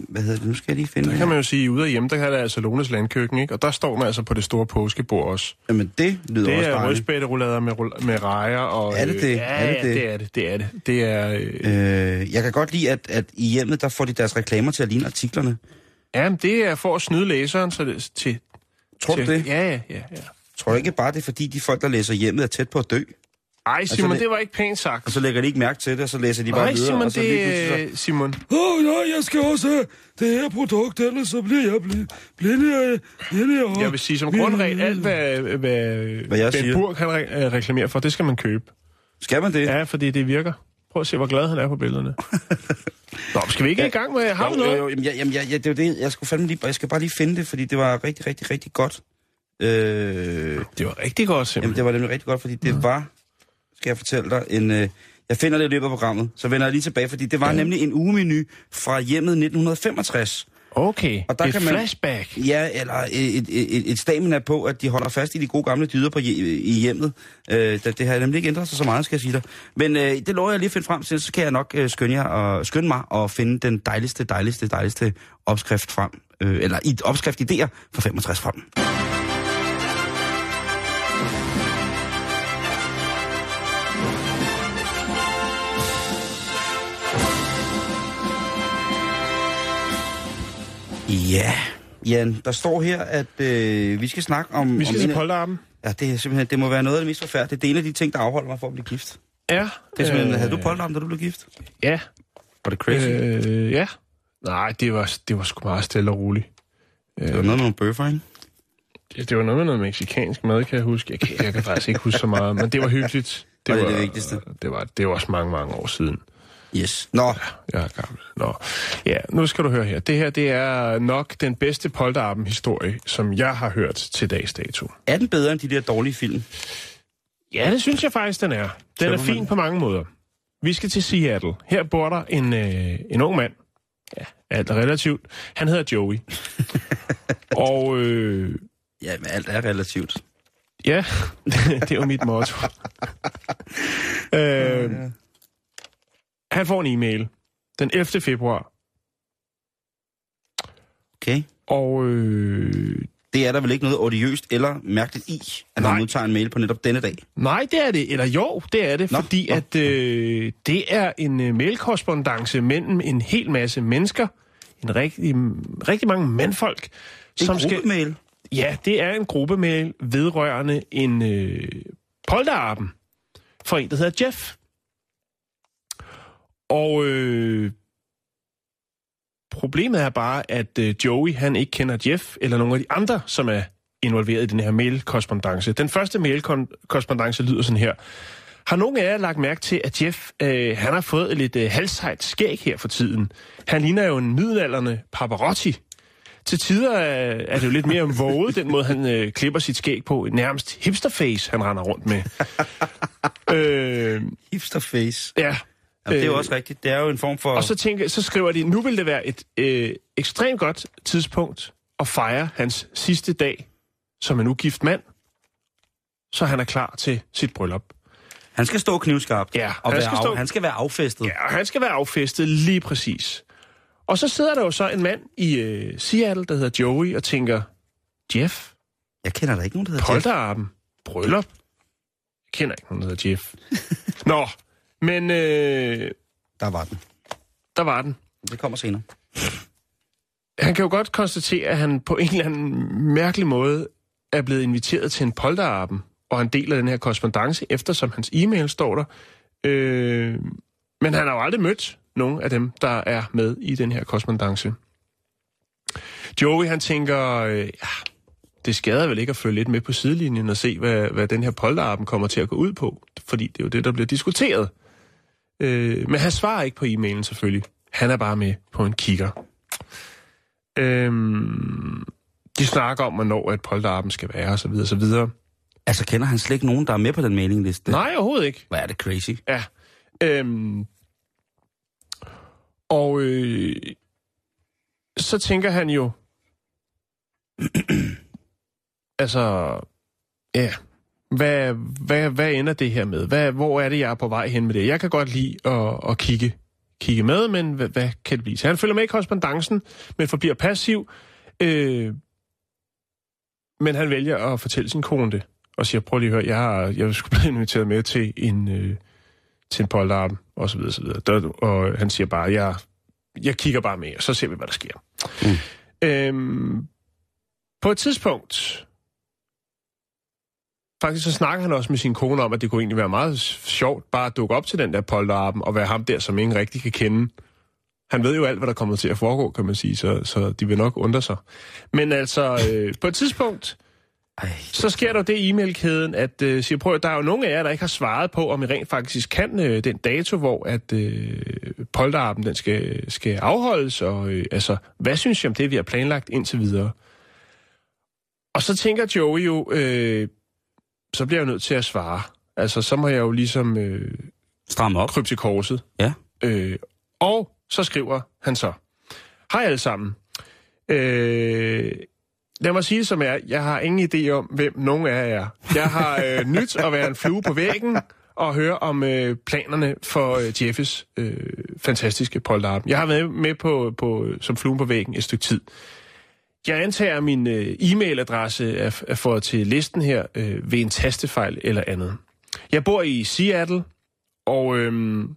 hvad hedder det? Nu skal jeg lige finde der kan man jo sige, ude af hjemme, der kan der altså Lones landkøkken, ikke? Og der står man altså på det store påskebord også. Jamen, det lyder Det også er dejligt. rødspætterullader med, med rejer og... Er det det? Øh, ja, Er det det? det er det. Det er det. Det er... Øh, Øh, jeg kan godt lide, at, at i hjemmet, der får de deres reklamer til at ligne artiklerne. Jamen, det er for at snyde læseren så det, til... Tror du til, det? Ja, ja, ja. ja. Tror du ikke bare, det er fordi, de folk, der læser hjemmet, er tæt på at dø? Ej, Simon, det- det var ikke pænt sagt. Og så lægger de ikke mærke til det, og så læser de bare Nej, videre. Simon, og så lige pludselig så- det er... Simon, Åh, oh, ja, jeg skal også have det her produkt, ellers så bliver jeg bl- blinde, blinde og... jeg vil sige som grundregel, alt hvad, hvad, Hvad jeg Ben siger. Burg kan re- øh, reklamere for, det skal man købe. Skal man det? Ja, fordi det virker. Prøv at se, hvor glad han er på billederne. Nå, skal vi ikke i gang med... Har jo, noget? jo, jo, jamen, ja, jamen, ja, ja, det jo det. Jeg skulle fandme lige, jeg skal bare lige finde det, fordi det var rigtig, rigtig, rigtig godt. Øh, Det var rigtig godt, jamen, simpelthen. det var nemlig rigtig godt, fordi det var, skal jeg fortælle dig, en... Øh, jeg finder det i løbet af programmet, så vender jeg lige tilbage, fordi det var ja. nemlig en ugemenu fra hjemmet 1965. Okay, Og der et kan man- flashback. Ja, eller et, et, et, stamina på, at de holder fast i de gode gamle dyder på, i hjemmet. Øh, det, det har nemlig ikke ændret sig så meget, skal jeg sige dig. Men øh, det lover jeg lige at finde frem til, så kan jeg nok øh, skynde, jer og, skynde mig og finde den dejligste, dejligste, dejligste opskrift frem. Øh, eller i opskrift idéer for 65 frem. Ja, Jan, der står her, at øh, vi skal snakke om... Vi skal om til polterappen. Ja, det er simpelthen, det må være noget af det mest forfærdelige. Det er en af de ting, der afholder mig for at blive gift. Ja. Det er simpelthen, øh, havde du polterappen, da du blev gift? Ja. Var det crazy? Øh, ja. Nej, det var, det var sgu meget stille og roligt. det var noget med nogle bøffer, ikke? Det, det var noget med noget meksikansk mad, kan jeg huske. Jeg kan, jeg kan faktisk ikke huske så meget, men det var hyggeligt. Og det er det vigtigste. Det var, det var også mange, mange år siden. Yes. Nå, Jeg er gammel. Nå. Ja, nu skal du høre her. Det her, det er nok den bedste polterappen-historie, som jeg har hørt til dags dato. er den bedre end de der dårlige film? Ja, det synes jeg faktisk, den er. Den er fin på mange måder. Vi skal til Seattle. Her bor der en, øh, en ung mand. Ja, alt er relativt. Han hedder Joey. og øh, Ja, men alt er relativt. ja, det er jo mit motto. øh, han får en e-mail den 11. februar. Okay. Og øh, Det er der vel ikke noget odiøst eller mærkeligt i, at Nej. han modtager en mail på netop denne dag. Nej, det er det. Eller jo, det er det, Nå, fordi nå. at øh, det er en øh, mailkorrespondance mellem en hel masse mennesker, en rigtig, rigtig mange mandfolk, En som skal... gruppemail. Ja, det er en gruppemail vedrørende en øh, polterappen for en, der hedder Jeff. Og øh, problemet er bare, at øh, Joey han ikke kender Jeff eller nogen af de andre, som er involveret i den her mailkorrespondance. Den første mailkorrespondance lyder sådan her. Har nogen af jer lagt mærke til, at Jeff øh, han har fået et lidt øh, halsejt skæg her for tiden? Han ligner jo en middelalderne Paparotti. Til tider er, er det jo lidt mere våget, den måde han øh, klipper sit skæg på. Nærmest hipsterface, han render rundt med. øh, Hipsterface. ja. Jamen, det er jo Øh, også rigtigt. Det er jo en form for... Og så, tænker, så skriver de, nu vil det være et øh, ekstremt godt tidspunkt at fejre hans sidste dag som en ugift mand, så han er klar til sit bryllup. Han skal stå knivskarpt. Ja, og han skal af, stå- han skal være affæstet. Ja, og han skal være affæstet lige præcis. Og så sidder der jo så en mand i øh, Seattle, der hedder Joey, og tænker, Jeff, Jeg kender der ikke nogen, der hedder Jeff. polterappen, bryllup. Jeg kender ikke nogen, der hedder Jeff. Nå, men øh, Der var den. der var den. Det kommer senere. Han kan jo godt konstatere, at han på en eller anden mærkelig måde er blevet inviteret til en polterappen, og han deler den her korrespondence, eftersom hans e-mail står der. Øh, men han har jo aldrig mødt nogen af dem, der er med i den her korrespondence. Joey, han tænker, øh, ja, det skader vel ikke at følge lidt med på sidelinjen og se, hvad, hvad den her polterappen kommer til at gå ud på, fordi det er jo det, der bliver diskuteret. Øh, men han svarer ikke på e-mailen selvfølgelig. Han er bare med på en kigger. Øhm, de snakker om, hvornår et polterappen skal være, og så videre, og så videre. Altså, kender han slet ikke nogen, der er med på den mailingliste? Nej, overhovedet ikke. Hvor er det crazy. Ja. Øhm, og øh, så tænker han jo, altså, ja, hvad, hvad, hvad ender det her med? Hvad, hvor er det, jeg er på vej hen med det? Jeg kan godt lide at, at kigge, kigge med, men hvad, hvad kan det blive? Så han følger med i korrespondancen, men forbliver passiv. Øh, men han vælger at fortælle sin kone det, og siger, prøv lige at høre, jeg, har, jeg skulle blive inviteret med til en, øh, til en polterappen, og så videre, så videre. Der, og han siger bare, jeg, jeg kigger bare med, og så ser vi, hvad der sker. Mm. Øhm, på et tidspunkt, faktisk så snakker han også med sin kone om, at det kunne egentlig være meget sjovt bare at dukke op til den der polterappen, og være ham der, som ingen rigtig kan kende. Han ved jo alt, hvad der kommer til at foregå, kan man sige, så, så de vil nok undre sig. Men altså, øh, på et tidspunkt, Ej, så sker der det i e-mailkæden, at øh, siger, prøv, der er jo nogle af jer, der ikke har svaret på, om I rent faktisk kan øh, den dato, hvor at øh, polterappen den skal, skal afholdes, og øh, altså, hvad synes I om det, vi har planlagt indtil videre? Og så tænker Joey jo, øh, så bliver jeg jo nødt til at svare. Altså, så må jeg jo ligesom øh, stram op. krybe til korset. Ja. Øh, og så skriver han så, Hej alle sammen. Øh, lad mig sige som er, jeg har ingen idé om, hvem nogen af jer er. Jeg har øh, nyt at være en flue på væggen og høre om øh, planerne for øh, Jeffes øh, fantastiske polterappen. Jeg har været med på, på, som flue på væggen et stykke tid. Jeg antager, at min øh, e-mailadresse er, er fået til listen her øh, ved en tastefejl eller andet. Jeg bor i Seattle, og øhm,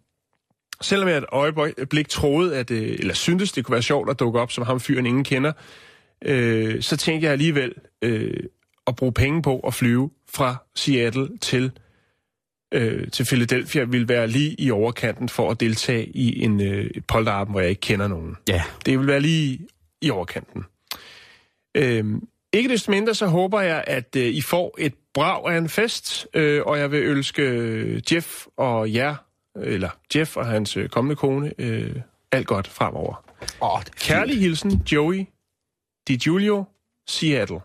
selvom jeg et øjeblik troede, at, øh, eller syntes, det kunne være sjovt at dukke op som ham fyren, ingen kender, øh, så tænkte jeg alligevel øh, at bruge penge på at flyve fra Seattle til, øh, til Philadelphia ville være lige i overkanten for at deltage i en øh, polterappen, hvor jeg ikke kender nogen. Ja. Det vil være lige i overkanten. Øhm, ikke desto mindre, så håber jeg, at øh, I får et brag af en fest, øh, og jeg vil ønske øh, Jeff og jer eller Jeff og hans øh, kommende kone, øh, alt godt fremover. Er Kærlig hilsen, Joey DiGiulio, Seattle.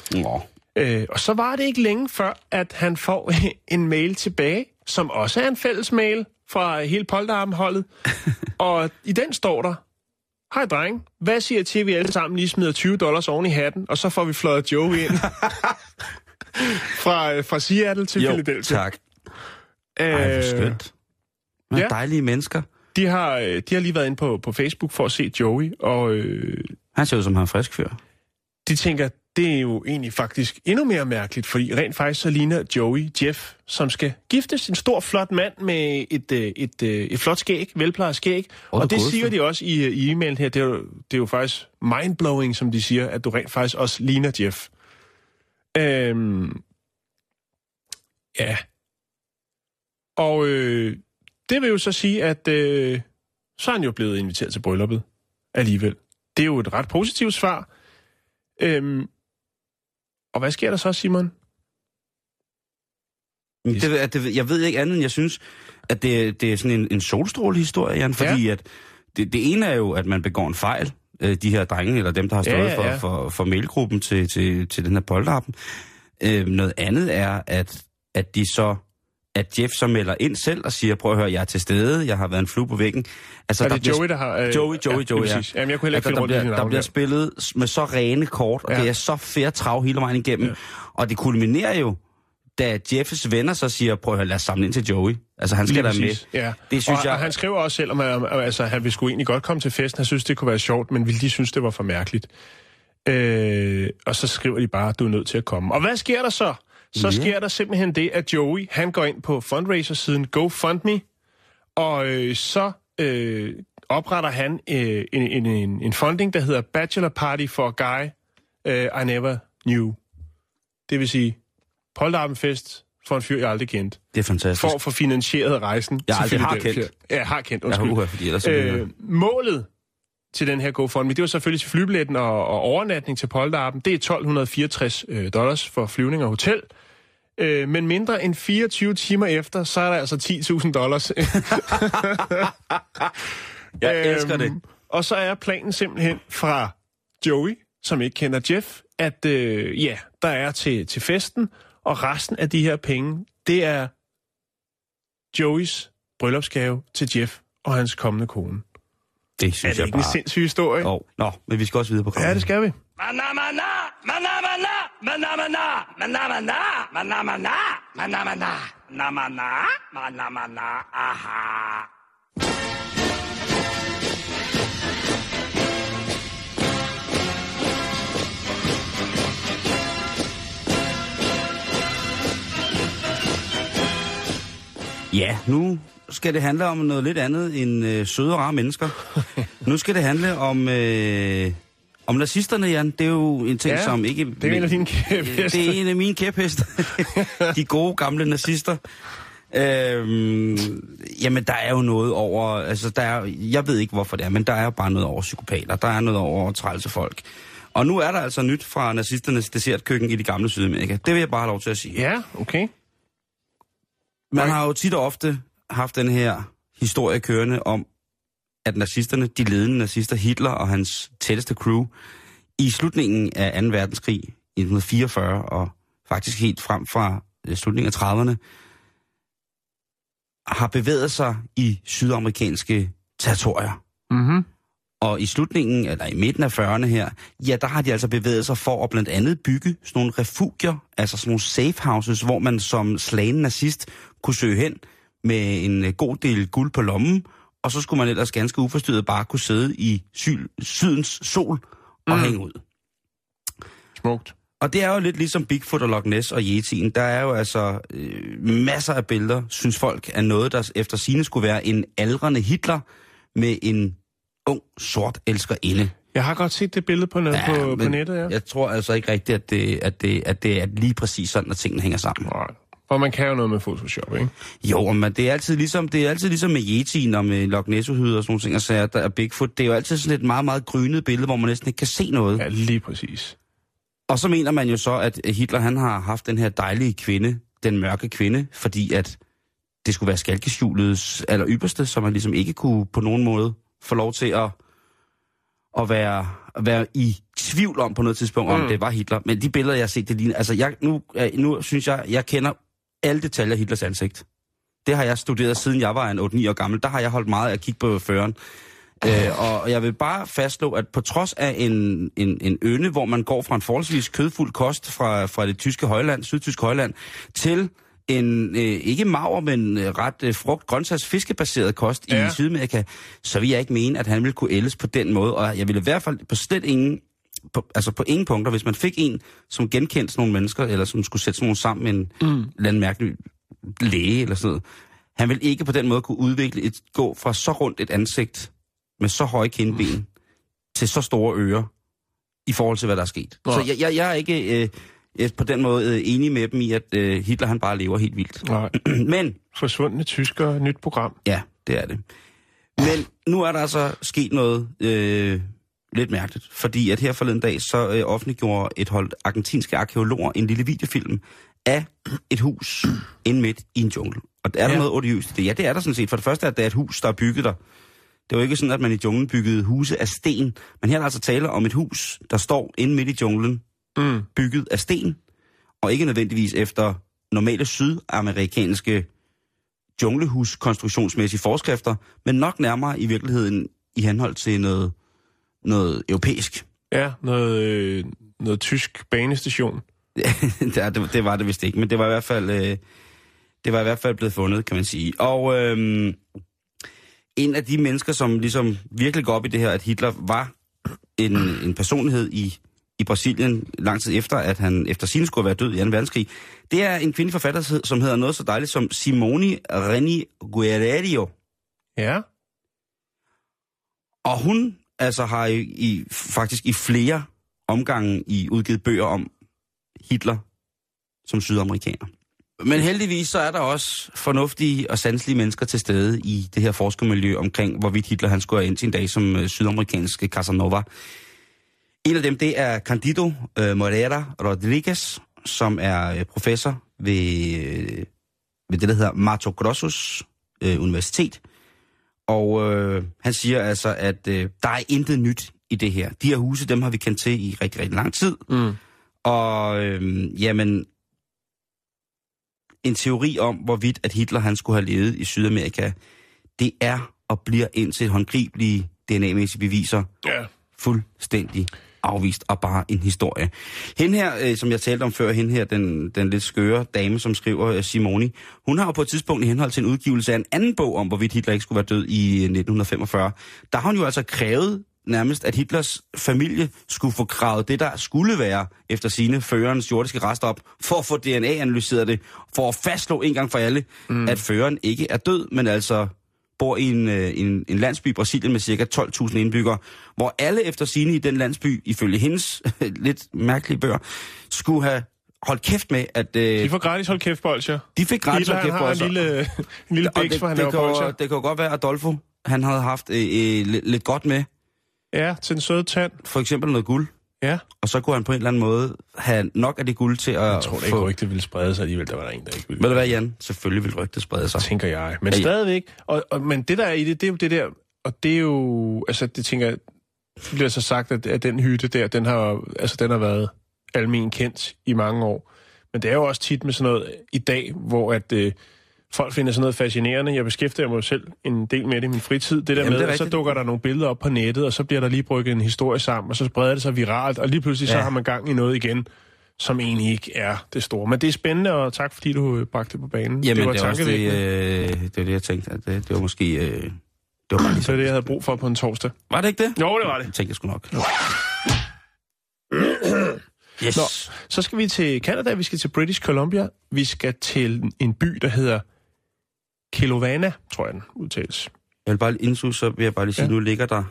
fint. Åh. Øh, og så var det ikke længe før, at han får en mail tilbage, som også er en fælles mail fra hele Polterarm-holdet. og i den står der, Hej dreng, hvad siger til, at vi alle sammen lige smider 20 dollars oven i hatten, og så får vi fløjet Joe ind fra, øh, fra Seattle til Jo, Philadelphia. tak. Ej, hvor Øh, skønt. Hvad ja. dejlige mennesker. De har, øh, de har lige været inde på, på Facebook for at se Joey, og øh, Han ser ud som han er frisk fyr. de tænker, det er jo egentlig faktisk endnu mere mærkeligt, fordi rent faktisk så ligner Joey Jeff, som skal giftes. En stor, flot mand med et, øh, et, øh, et flot skæg, velplejet skæg. Er og det gået siger de også i, i e-mailen her. Det er, jo, det er jo faktisk mindblowing, som de siger, at du rent faktisk også ligner Jeff. Øhm, ja. Og øh, det vil jo så sige, at øh, så er han jo blevet inviteret til brylluppet alligevel. Det er jo et ret positivt svar. Øhm, og hvad sker der så, Simon? Det, det, jeg ved ikke andet, end jeg synes, at det, det er sådan en, en solstrålehistorie, Jan, fordi ja. at det, det ene er jo, at man begår en fejl, øh, de her drenge, eller dem, der har Ja, stået ja, for, ja. for, for mailgruppen til, til, til den her polterappen. Øh, noget andet er, at, at de så at Jeff så melder ind selv og siger, prøv at høre, jeg er til stede, jeg har været en flue på væggen. Altså, Er der det bliver Joey, der har... Øh, Joey, Joey, ja, Joey, ja. Jamen, jeg kunne heller ikke Altså, der, bliver, dine der bliver der. spillet med så rene kort, og Ja. det er så fair trav hele vejen igennem. Ja. Og det kulminerer jo, da Jeffs venner så siger, prøv at høre, lad os samle ind til Joey. Altså, han skal Lige da med. Ja. Det synes og, jeg... og han skriver også selv, om at, altså, han ville sgu egentlig godt komme til festen. Han synes, det kunne være sjovt, men ville de synes, det var for mærkeligt. Øh, og så skriver de bare, du er nødt til at komme. Og hvad sker der så? Så Ja. sker der simpelthen det, at Joey, han går ind på fundraiser-siden GoFundMe, og øh, så øh, opretter han øh, en, en, en, en funding, der hedder Bachelor Party for a Guy uh, I Never Knew. Det vil sige, Polterappenfest for en fyr, jeg aldrig kendt. Det er fantastisk. For at få finansieret rejsen Jeg aldrig har kendt. Ja, har kendt, jeg undskyld. har fordi ellers øh, Øh, målet til den her GoFundMe, det var selvfølgelig til flybilletten og, og overnatning til Polterappen. Det er 1264 øh, dollars for flyvning og hotel. Øh, men mindre end 24 timer efter, så er der altså 10.000 dollars. Jeg elsker det. Og så er planen simpelthen fra Joey, som ikke kender Jeff, at øh, ja, der er til, til festen, og resten af de her penge, det er Joeys bryllupsgave til Jeff og hans kommende kone. Det Er synes det jeg ikke en bare... sindssyg historie? Oh, nå, men vi skal også videre på Ja, det skal vi. Ja, nu skal det handle om noget lidt andet end øh, søde og rare mennesker. nu skal det handle om, øh, om nazisterne, Jan. Det er jo en ting, Ja, som ikke... det er en af dine kæpheste. Det er en af mine kæphester. De gode, gamle nazister. Øhm, jamen, der er jo noget over... Altså, der er, jeg ved ikke, hvorfor det er, men der er jo bare noget over psykopater. Der er noget over trælse folk. Og nu er der altså nyt fra nazisternes dessertkøkken i de gamle Sydamerika. Det vil jeg bare have lov til at sige. Ja, okay. Man har jo tit og ofte haft den her historie kørende om, at nazisterne, de ledende nazister, Hitler og hans tætteste crew, i slutningen af 2. verdenskrig i 1944 og faktisk helt frem fra øh, slutningen af 30'erne, har bevæget sig i sydamerikanske territorier. Mm-hmm. Og i slutningen, eller i midten af 40'erne her, ja, der har de altså bevæget sig for at blandt andet bygge sådan nogle refugier, altså sådan nogle safe houses, hvor man som slagen nazist kunne søge hen med en øh, god del guld på lommen, og så skulle man ellers ganske uforstyrret bare kunne sidde i syl, sydens sol og mm. hænge ud. Smukt. Og det er jo lidt ligesom Bigfoot og Loch Ness og Yeti'en. Der er jo altså øh, masser af billeder, synes folk, af noget, der efter sine skulle være en aldrende Hitler med en ung, sort elskerinde. Jeg har godt set det billede på, net, ja, på, på nettet, ja. Jeg tror altså ikke rigtigt, at det, at, det, at det er lige præcis sådan, at tingene hænger sammen. Nej. For man kan jo noget med Photoshop, ikke? Jo, men det er altid ligesom, det er altid ligesom med Yeti'en og med Loch ness og sådan nogle ting, og så er der er Bigfoot. Det er jo altid sådan et meget, meget grynet billede, hvor man næsten ikke kan se noget. Ja, lige præcis. Og så mener man jo så, at Hitler han har haft den her dejlige kvinde, den mørke kvinde, fordi at det skulle være skalkeskjulets aller ypperste, så man ligesom ikke kunne på nogen måde få lov til at, at være, at være i tvivl om på noget tidspunkt, om Mm. det var Hitler. Men de billeder, jeg har set, det ligner... Altså, jeg, nu, øh, nu synes jeg, jeg kender alle detaljer af Hitlers ansigt. Det har jeg studeret, siden jeg var en 8-9 år gammel. Der har jeg holdt meget af at kigge på føreren. Øh, og jeg vil bare fastslå, at på trods af en, en, en ønde, hvor man går fra en forholdsvis kødfuld kost fra, fra det tyske højland, sydtyske højland, til en øh, ikke maver, men ret øh, frugt, grøntsags, fiskebaseret kost. Ja. i Sydamerika, så vil jeg ikke mene, at han ville kunne ældes på den måde. Og jeg ville i hvert fald på slet ingen, på, altså på ingen punkter, hvis man fik en, som genkendte sådan nogle mennesker, eller som skulle sætte sådan nogle sammen med en mm. eller anden mærkelig læge eller sådan noget, han vil ikke på den måde kunne udvikle et, gå fra så rundt et ansigt med så høje kindben mm. til så store ører i forhold til, hvad der er sket. Nå. Så jeg, jeg, jeg er ikke øh, øh, på den måde øh, enig med dem i, at øh, Hitler han bare lever helt vildt. Nej. Men, Forsvundne tysker, nyt program. ja, det er det. Men nu er der altså sket noget øh, lidt mærkeligt, fordi at her forleden dag, så øh, offentliggjorde et hold argentinske arkeologer en lille videofilm af et hus inde midt i en jungle. Og er der Ja. noget odiøst i det? Ja, det er der sådan set. For det første er det et hus, der er bygget der. Det jo ikke sådan, at man i junglen byggede huse af sten, men her er der altså tale om et hus, der står inde midt i junglen, Mm. bygget af sten, og ikke nødvendigvis efter normale sydamerikanske junglehus-konstruktionsmæssige forskrifter, men nok nærmere i virkeligheden i henhold til noget, noget europæisk. Ja, noget, øh, noget tysk banestation. er- det, det var det vist ikke, men det var i hvert fald, øh, det var i hvert fald blevet fundet, kan man sige. Og øh, en af de mennesker, som ligesom virkelig går op i det her, at Hitler var en, en personlighed i, i Brasilien lang tid efter, at han efter sin skulle være død i 2. verdenskrig, det er en kvindelig forfatter, som hedder noget så dejligt som Simone Reni Guerrero. Ja. Og hun altså har i, i, faktisk i flere omgange i udgivet bøger om Hitler som sydamerikaner. Men heldigvis så er der også fornuftige og sanselige mennesker til stede i det her forskermiljø omkring, hvorvidt Hitler han skulle have ind sin dag som øh, sydamerikansk Casanova. En af dem, det er Candido øh, Moreira Rodriguez, som er øh, professor ved, øh, ved det, der hedder Mato Grossos øh, Universitet. Og øh, han siger altså, at øh, der er intet nyt i det her. De her huse, dem har vi kendt til i rigtig, rigtig lang tid. Mm. Og øh, jamen, en teori om, hvorvidt at Hitler han skulle have levet i Sydamerika, det er og bliver indtil håndgribelige DNA-mæssige beviser Ja. fuldstændig afvist og bare en historie. Hende her, øh, som jeg talte om før, hende her, den, den lidt skøre dame, som skriver øh, Simoni, hun har jo på et tidspunkt i henhold til en udgivelse af en anden bog om, hvorvidt Hitler ikke skulle være død i øh, 1945, der har hun jo altså krævet nærmest, at Hitlers familie skulle få kravet det, der skulle være efter sine førerens jordiske rester op, for at få DNA-analyseret det, for at fastslå en gang for alle, mm. at føreren ikke er død, men altså bor i en, øh, en, en landsby i Brasilien med ca. 12.000 indbyggere, hvor alle efter sine i den landsby, ifølge hendes lidt mærkelige bøger, skulle have holdt kæft med, at øh, De får gratis hold kæft bolcher. de fik gratis holdt han kæft har en lille, en lille bæks, for han det, laver kan, bolcher. jo- det kan jo godt være, at Adolfo han havde haft øh, øh, lidt, lidt godt med, Ja, til en sød tand. for eksempel noget guld, Ja. og så kunne han på en eller anden måde have nok af det guld til at Jeg tror da ikke, få... rygtet ville sprede sig alligevel. Der var der en, der ikke ville. Ved du hvad, Jan? Selvfølgelig vil rygtet sprede sig. tænker jeg. Men Ja, ja. stadigvæk. Og, og, men det der er i det, det er jo det der, og det er jo, altså det tænker jeg, det bliver så sagt, at, at den hytte der, den har, altså den har været almen kendt i mange år. Men det er jo også tit med sådan noget i dag, hvor at øh, folk finder sådan noget fascinerende. Jeg beskæftiger mig selv en del med det i min fritid. Det der Jamen, med, det at så dukker der nogle billeder op på nettet, og så bliver der lige brygget en historie sammen, og så spreder det sig viralt, og lige pludselig ja. så har man gang i noget igen, som egentlig ikke er det store. Men det er spændende, og tak fordi du øh, bragte det på banen. Jamen, det var det, er også det, tankevækkende. øh, det var det, jeg tænkte, at det, det var måske... Øh, det var bare det, jeg havde brug for på en torsdag. Var det ikke det? Jo, det var det. Det tænkte jeg sgu nok. Yes. Nå, så skal vi til Canada, vi skal til British Columbia, vi skal til en by, der hedder Kelowna, tror jeg den udtales. Jeg vil bare indså, så vil jeg bare lige sige, Ja. nu ligger der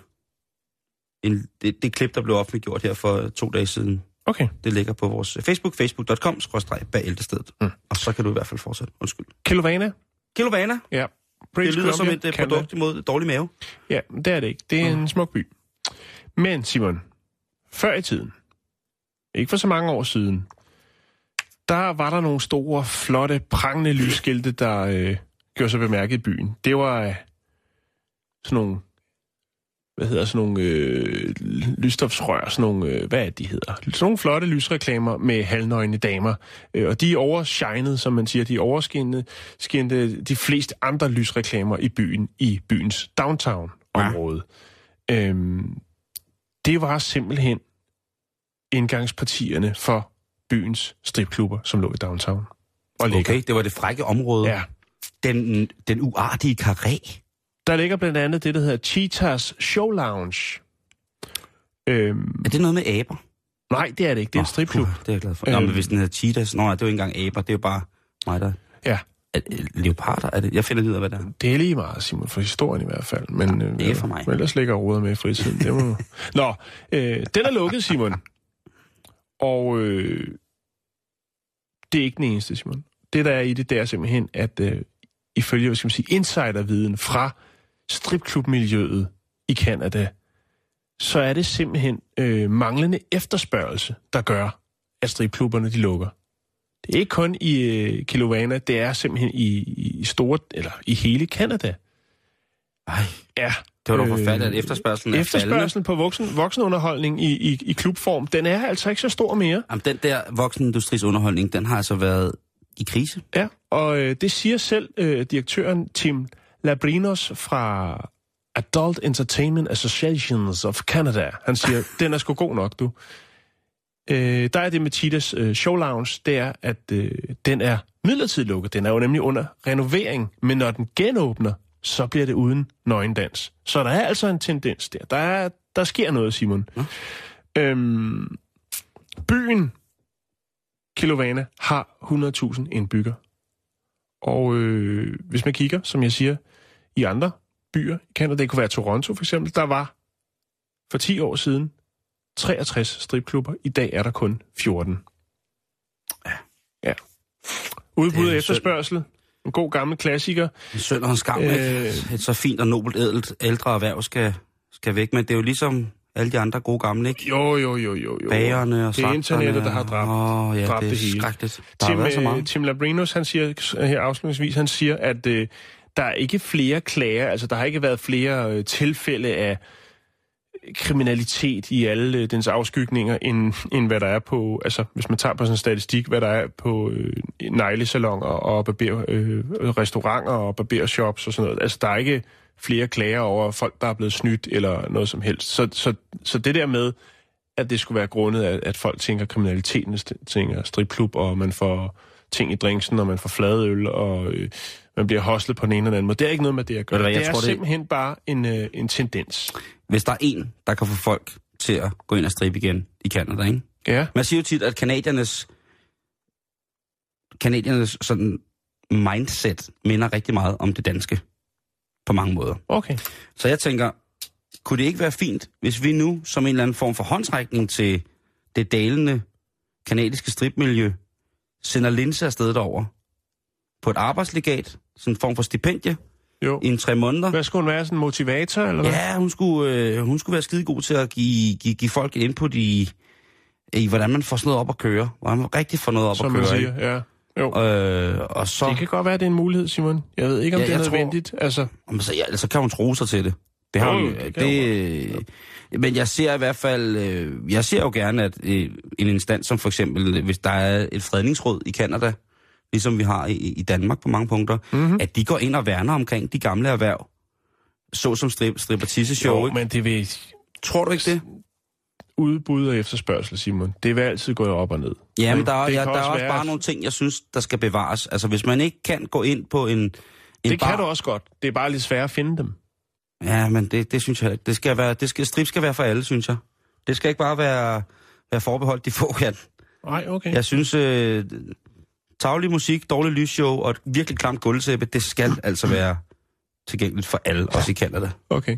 en, det, det klip, der blev offentliggjort her for to dage siden. Okay. Det ligger på vores Facebook, facebook.com, skråstreg bæltestedet. Mm. Mm. Og så kan du i hvert fald fortsætte. Undskyld. Kelowna, Kilovana, ja. det British lyder som Columbia, et uh, Canada. produkt imod dårlig mave. Ja, det er det ikke. Det er en smuk by. Men Simon, før i tiden, ikke for så mange år siden, der var der nogle store, flotte, prangende lysskilte, der, øh, gjorde sig bemærket i byen, det var øh, sådan nogle, hvad hedder sådan nogle øh, lysstofsrør, sådan nogle, øh, hvad er det, de hedder? Sådan nogle flotte lysreklamer med halvnøgne damer. Øh, og de er overshinede, som man siger, de er overskinnede skinnede de fleste andre lysreklamer i byen, i byens downtown-område. Ja. Øhm, det var simpelthen indgangspartierne for byens stripklubber, som lå i downtown. Og. Okay, det var det frække område. Ja. Den, den uartige karé. Der ligger blandt andet det, der hedder Cheetahs Show Lounge. Øhm, Er det noget med aber? nej, det er det ikke. Det er en stripklub. Puh, det er jeg glad for. Øhm. Nå, men hvis den hedder Cheetahs... Nå, det er jo ikke engang aber. Det er jo bare mig, der... Ja, Er, er, leoparder, er det? Jeg finder ud af, hvad det er. det er lige meget, Simon, for historien i hvert fald. Men, Ja, det er for mig. Men ellers ligger råder med i fritiden. Det må... Nå, øh, den er lukket, Simon. Og øh, det er ikke den eneste, Simon. Det, der er i det, det er simpelthen, at øh, ifølge, hvad skal man sige, insiderviden fra stripklubmiljøet i Kanada, så er det simpelthen øh, manglende efterspørgsel, der gør, at stripklubberne de lukker. Det er ikke kun i øh, Kilovana, det er simpelthen i, i store, eller i hele Kanada. Ej, Ja. det var da Øh, forfærdeligt, at efterspørgselen er faldende. Efterspørgselen på voksen, voksenunderholdning i, i, i klubform, den er altså ikke så stor mere. Jamen, den der voksenindustris underholdning, den har altså været i krise. Ja, og øh, det siger selv øh, direktøren Tim Labrinos fra Adult Entertainment Associations of Canada. Han siger, den er sgu god nok, du. Øh, der er det med Titas øh, Show Lounge, det er, at øh, den er midlertidigt lukket. Den er jo nemlig under renovering, men når den genåbner, så bliver det uden nøgendans. Så der er altså en tendens der. Der, er, der sker noget, Simon. Nå. Øhm, byen Kilovana har 100.000 indbyggere. Og øh, hvis man kigger, som jeg siger, i andre byer i Canada, det kunne være Toronto for eksempel, der var for 10 år siden 63 stripklubber. I dag er der kun 14. Ja. Udbud Det og er efterspørgsel. En god gammel klassiker. En synd og en skam, Øh. øh... Et så fint og nobelt ædelt ældre erhverv skal, skal væk. Men det er jo ligesom alle de andre gode gamle, ikke? Jo, jo, jo, jo. jo. Bagerne og Det er internettet, der har dræbt, Åh, ja, dræbt det er det hele. Der Tim, har så øh, meget. Tim Labrinos, han siger her afslutningsvis, han siger, at øh, der er ikke flere klager, altså der har ikke været flere øh, tilfælde af kriminalitet i alle øh, dens afskygninger, end, end hvad der er på, altså hvis man tager på sådan en statistik, hvad der er på øh, neglesalonger og barber, øh, restauranter og barbershops og sådan noget. Altså der er ikke flere klager over folk, der er blevet snydt eller noget som helst. Så, så, så det der med, at det skulle være grundet af, at folk tænker kriminaliteten, tænker stripklub, og man får ting i drinksen, og man får fladøl, og øh, man bliver hostlet på den ene eller anden måde. Det er ikke noget med det at gøre. Hvad, jeg det er tror, det- simpelthen bare en, øh, en tendens. Hvis der er en, der kan få folk til at gå ind og stribe igen i Canada, ikke? Ja, Man siger jo tit, at kanadiernes, kanadiernes sådan mindset minder rigtig meget om det danske. På mange måder. okay. Så jeg tænker, kunne det ikke være fint, hvis vi nu som en eller anden form for håndsrækning til det dalende kanadiske stripmiljø, sender Linse afsted derover på et arbejdslegat, sådan en form for stipendie, Jo. i en tre måneder. Hvad skulle hun være? Sådan en motivator, eller hvad? Ja, hun skulle, øh, hun skulle være skide god til at give, give, give folk input i, i, hvordan man får sådan noget op at køre. Hvordan man rigtig får noget op Som at man køre. siger, ja. Jo. Øh, og så, Det kan godt være, det er en mulighed, Simon. Jeg ved ikke, om Ja, det er jeg tror- nødvendigt. Altså, Jamen, så, ja, så kan hun tro sig til det. Det har hun, det det, Men jeg ser i hvert fald, øh, jeg ser jo gerne, at øh, en instans som for eksempel, hvis der er et fredningsråd i Kanada, ligesom vi har i, i Danmark på mange punkter, Mhm. mm-hmm. at de går ind og værner omkring de gamle erhverv. Så som strip, stripper show, jo, ikke? men det vil... Tror du ikke det? Udbud og efterspørgsel, Simon. Det vil altid gå op og ned. Ja, men der, er, ja, der er også også være- bare nogle ting, jeg synes, der skal bevares. Altså, hvis man ikke kan gå ind på en, en Det bar... kan du også godt. Det er bare lidt svært at finde dem. Ja, men det, det synes jeg ikke. Det skal være, det skal, strip skal være for alle, synes jeg. Det skal ikke bare være, være forbeholdt de få kan. Nej, okay. Jeg synes, øh, taglig musik, dårlig lysshow og et virkelig klamt gulvtæppe, det skal altså være tilgængeligt for alle, også i Canada. Okay.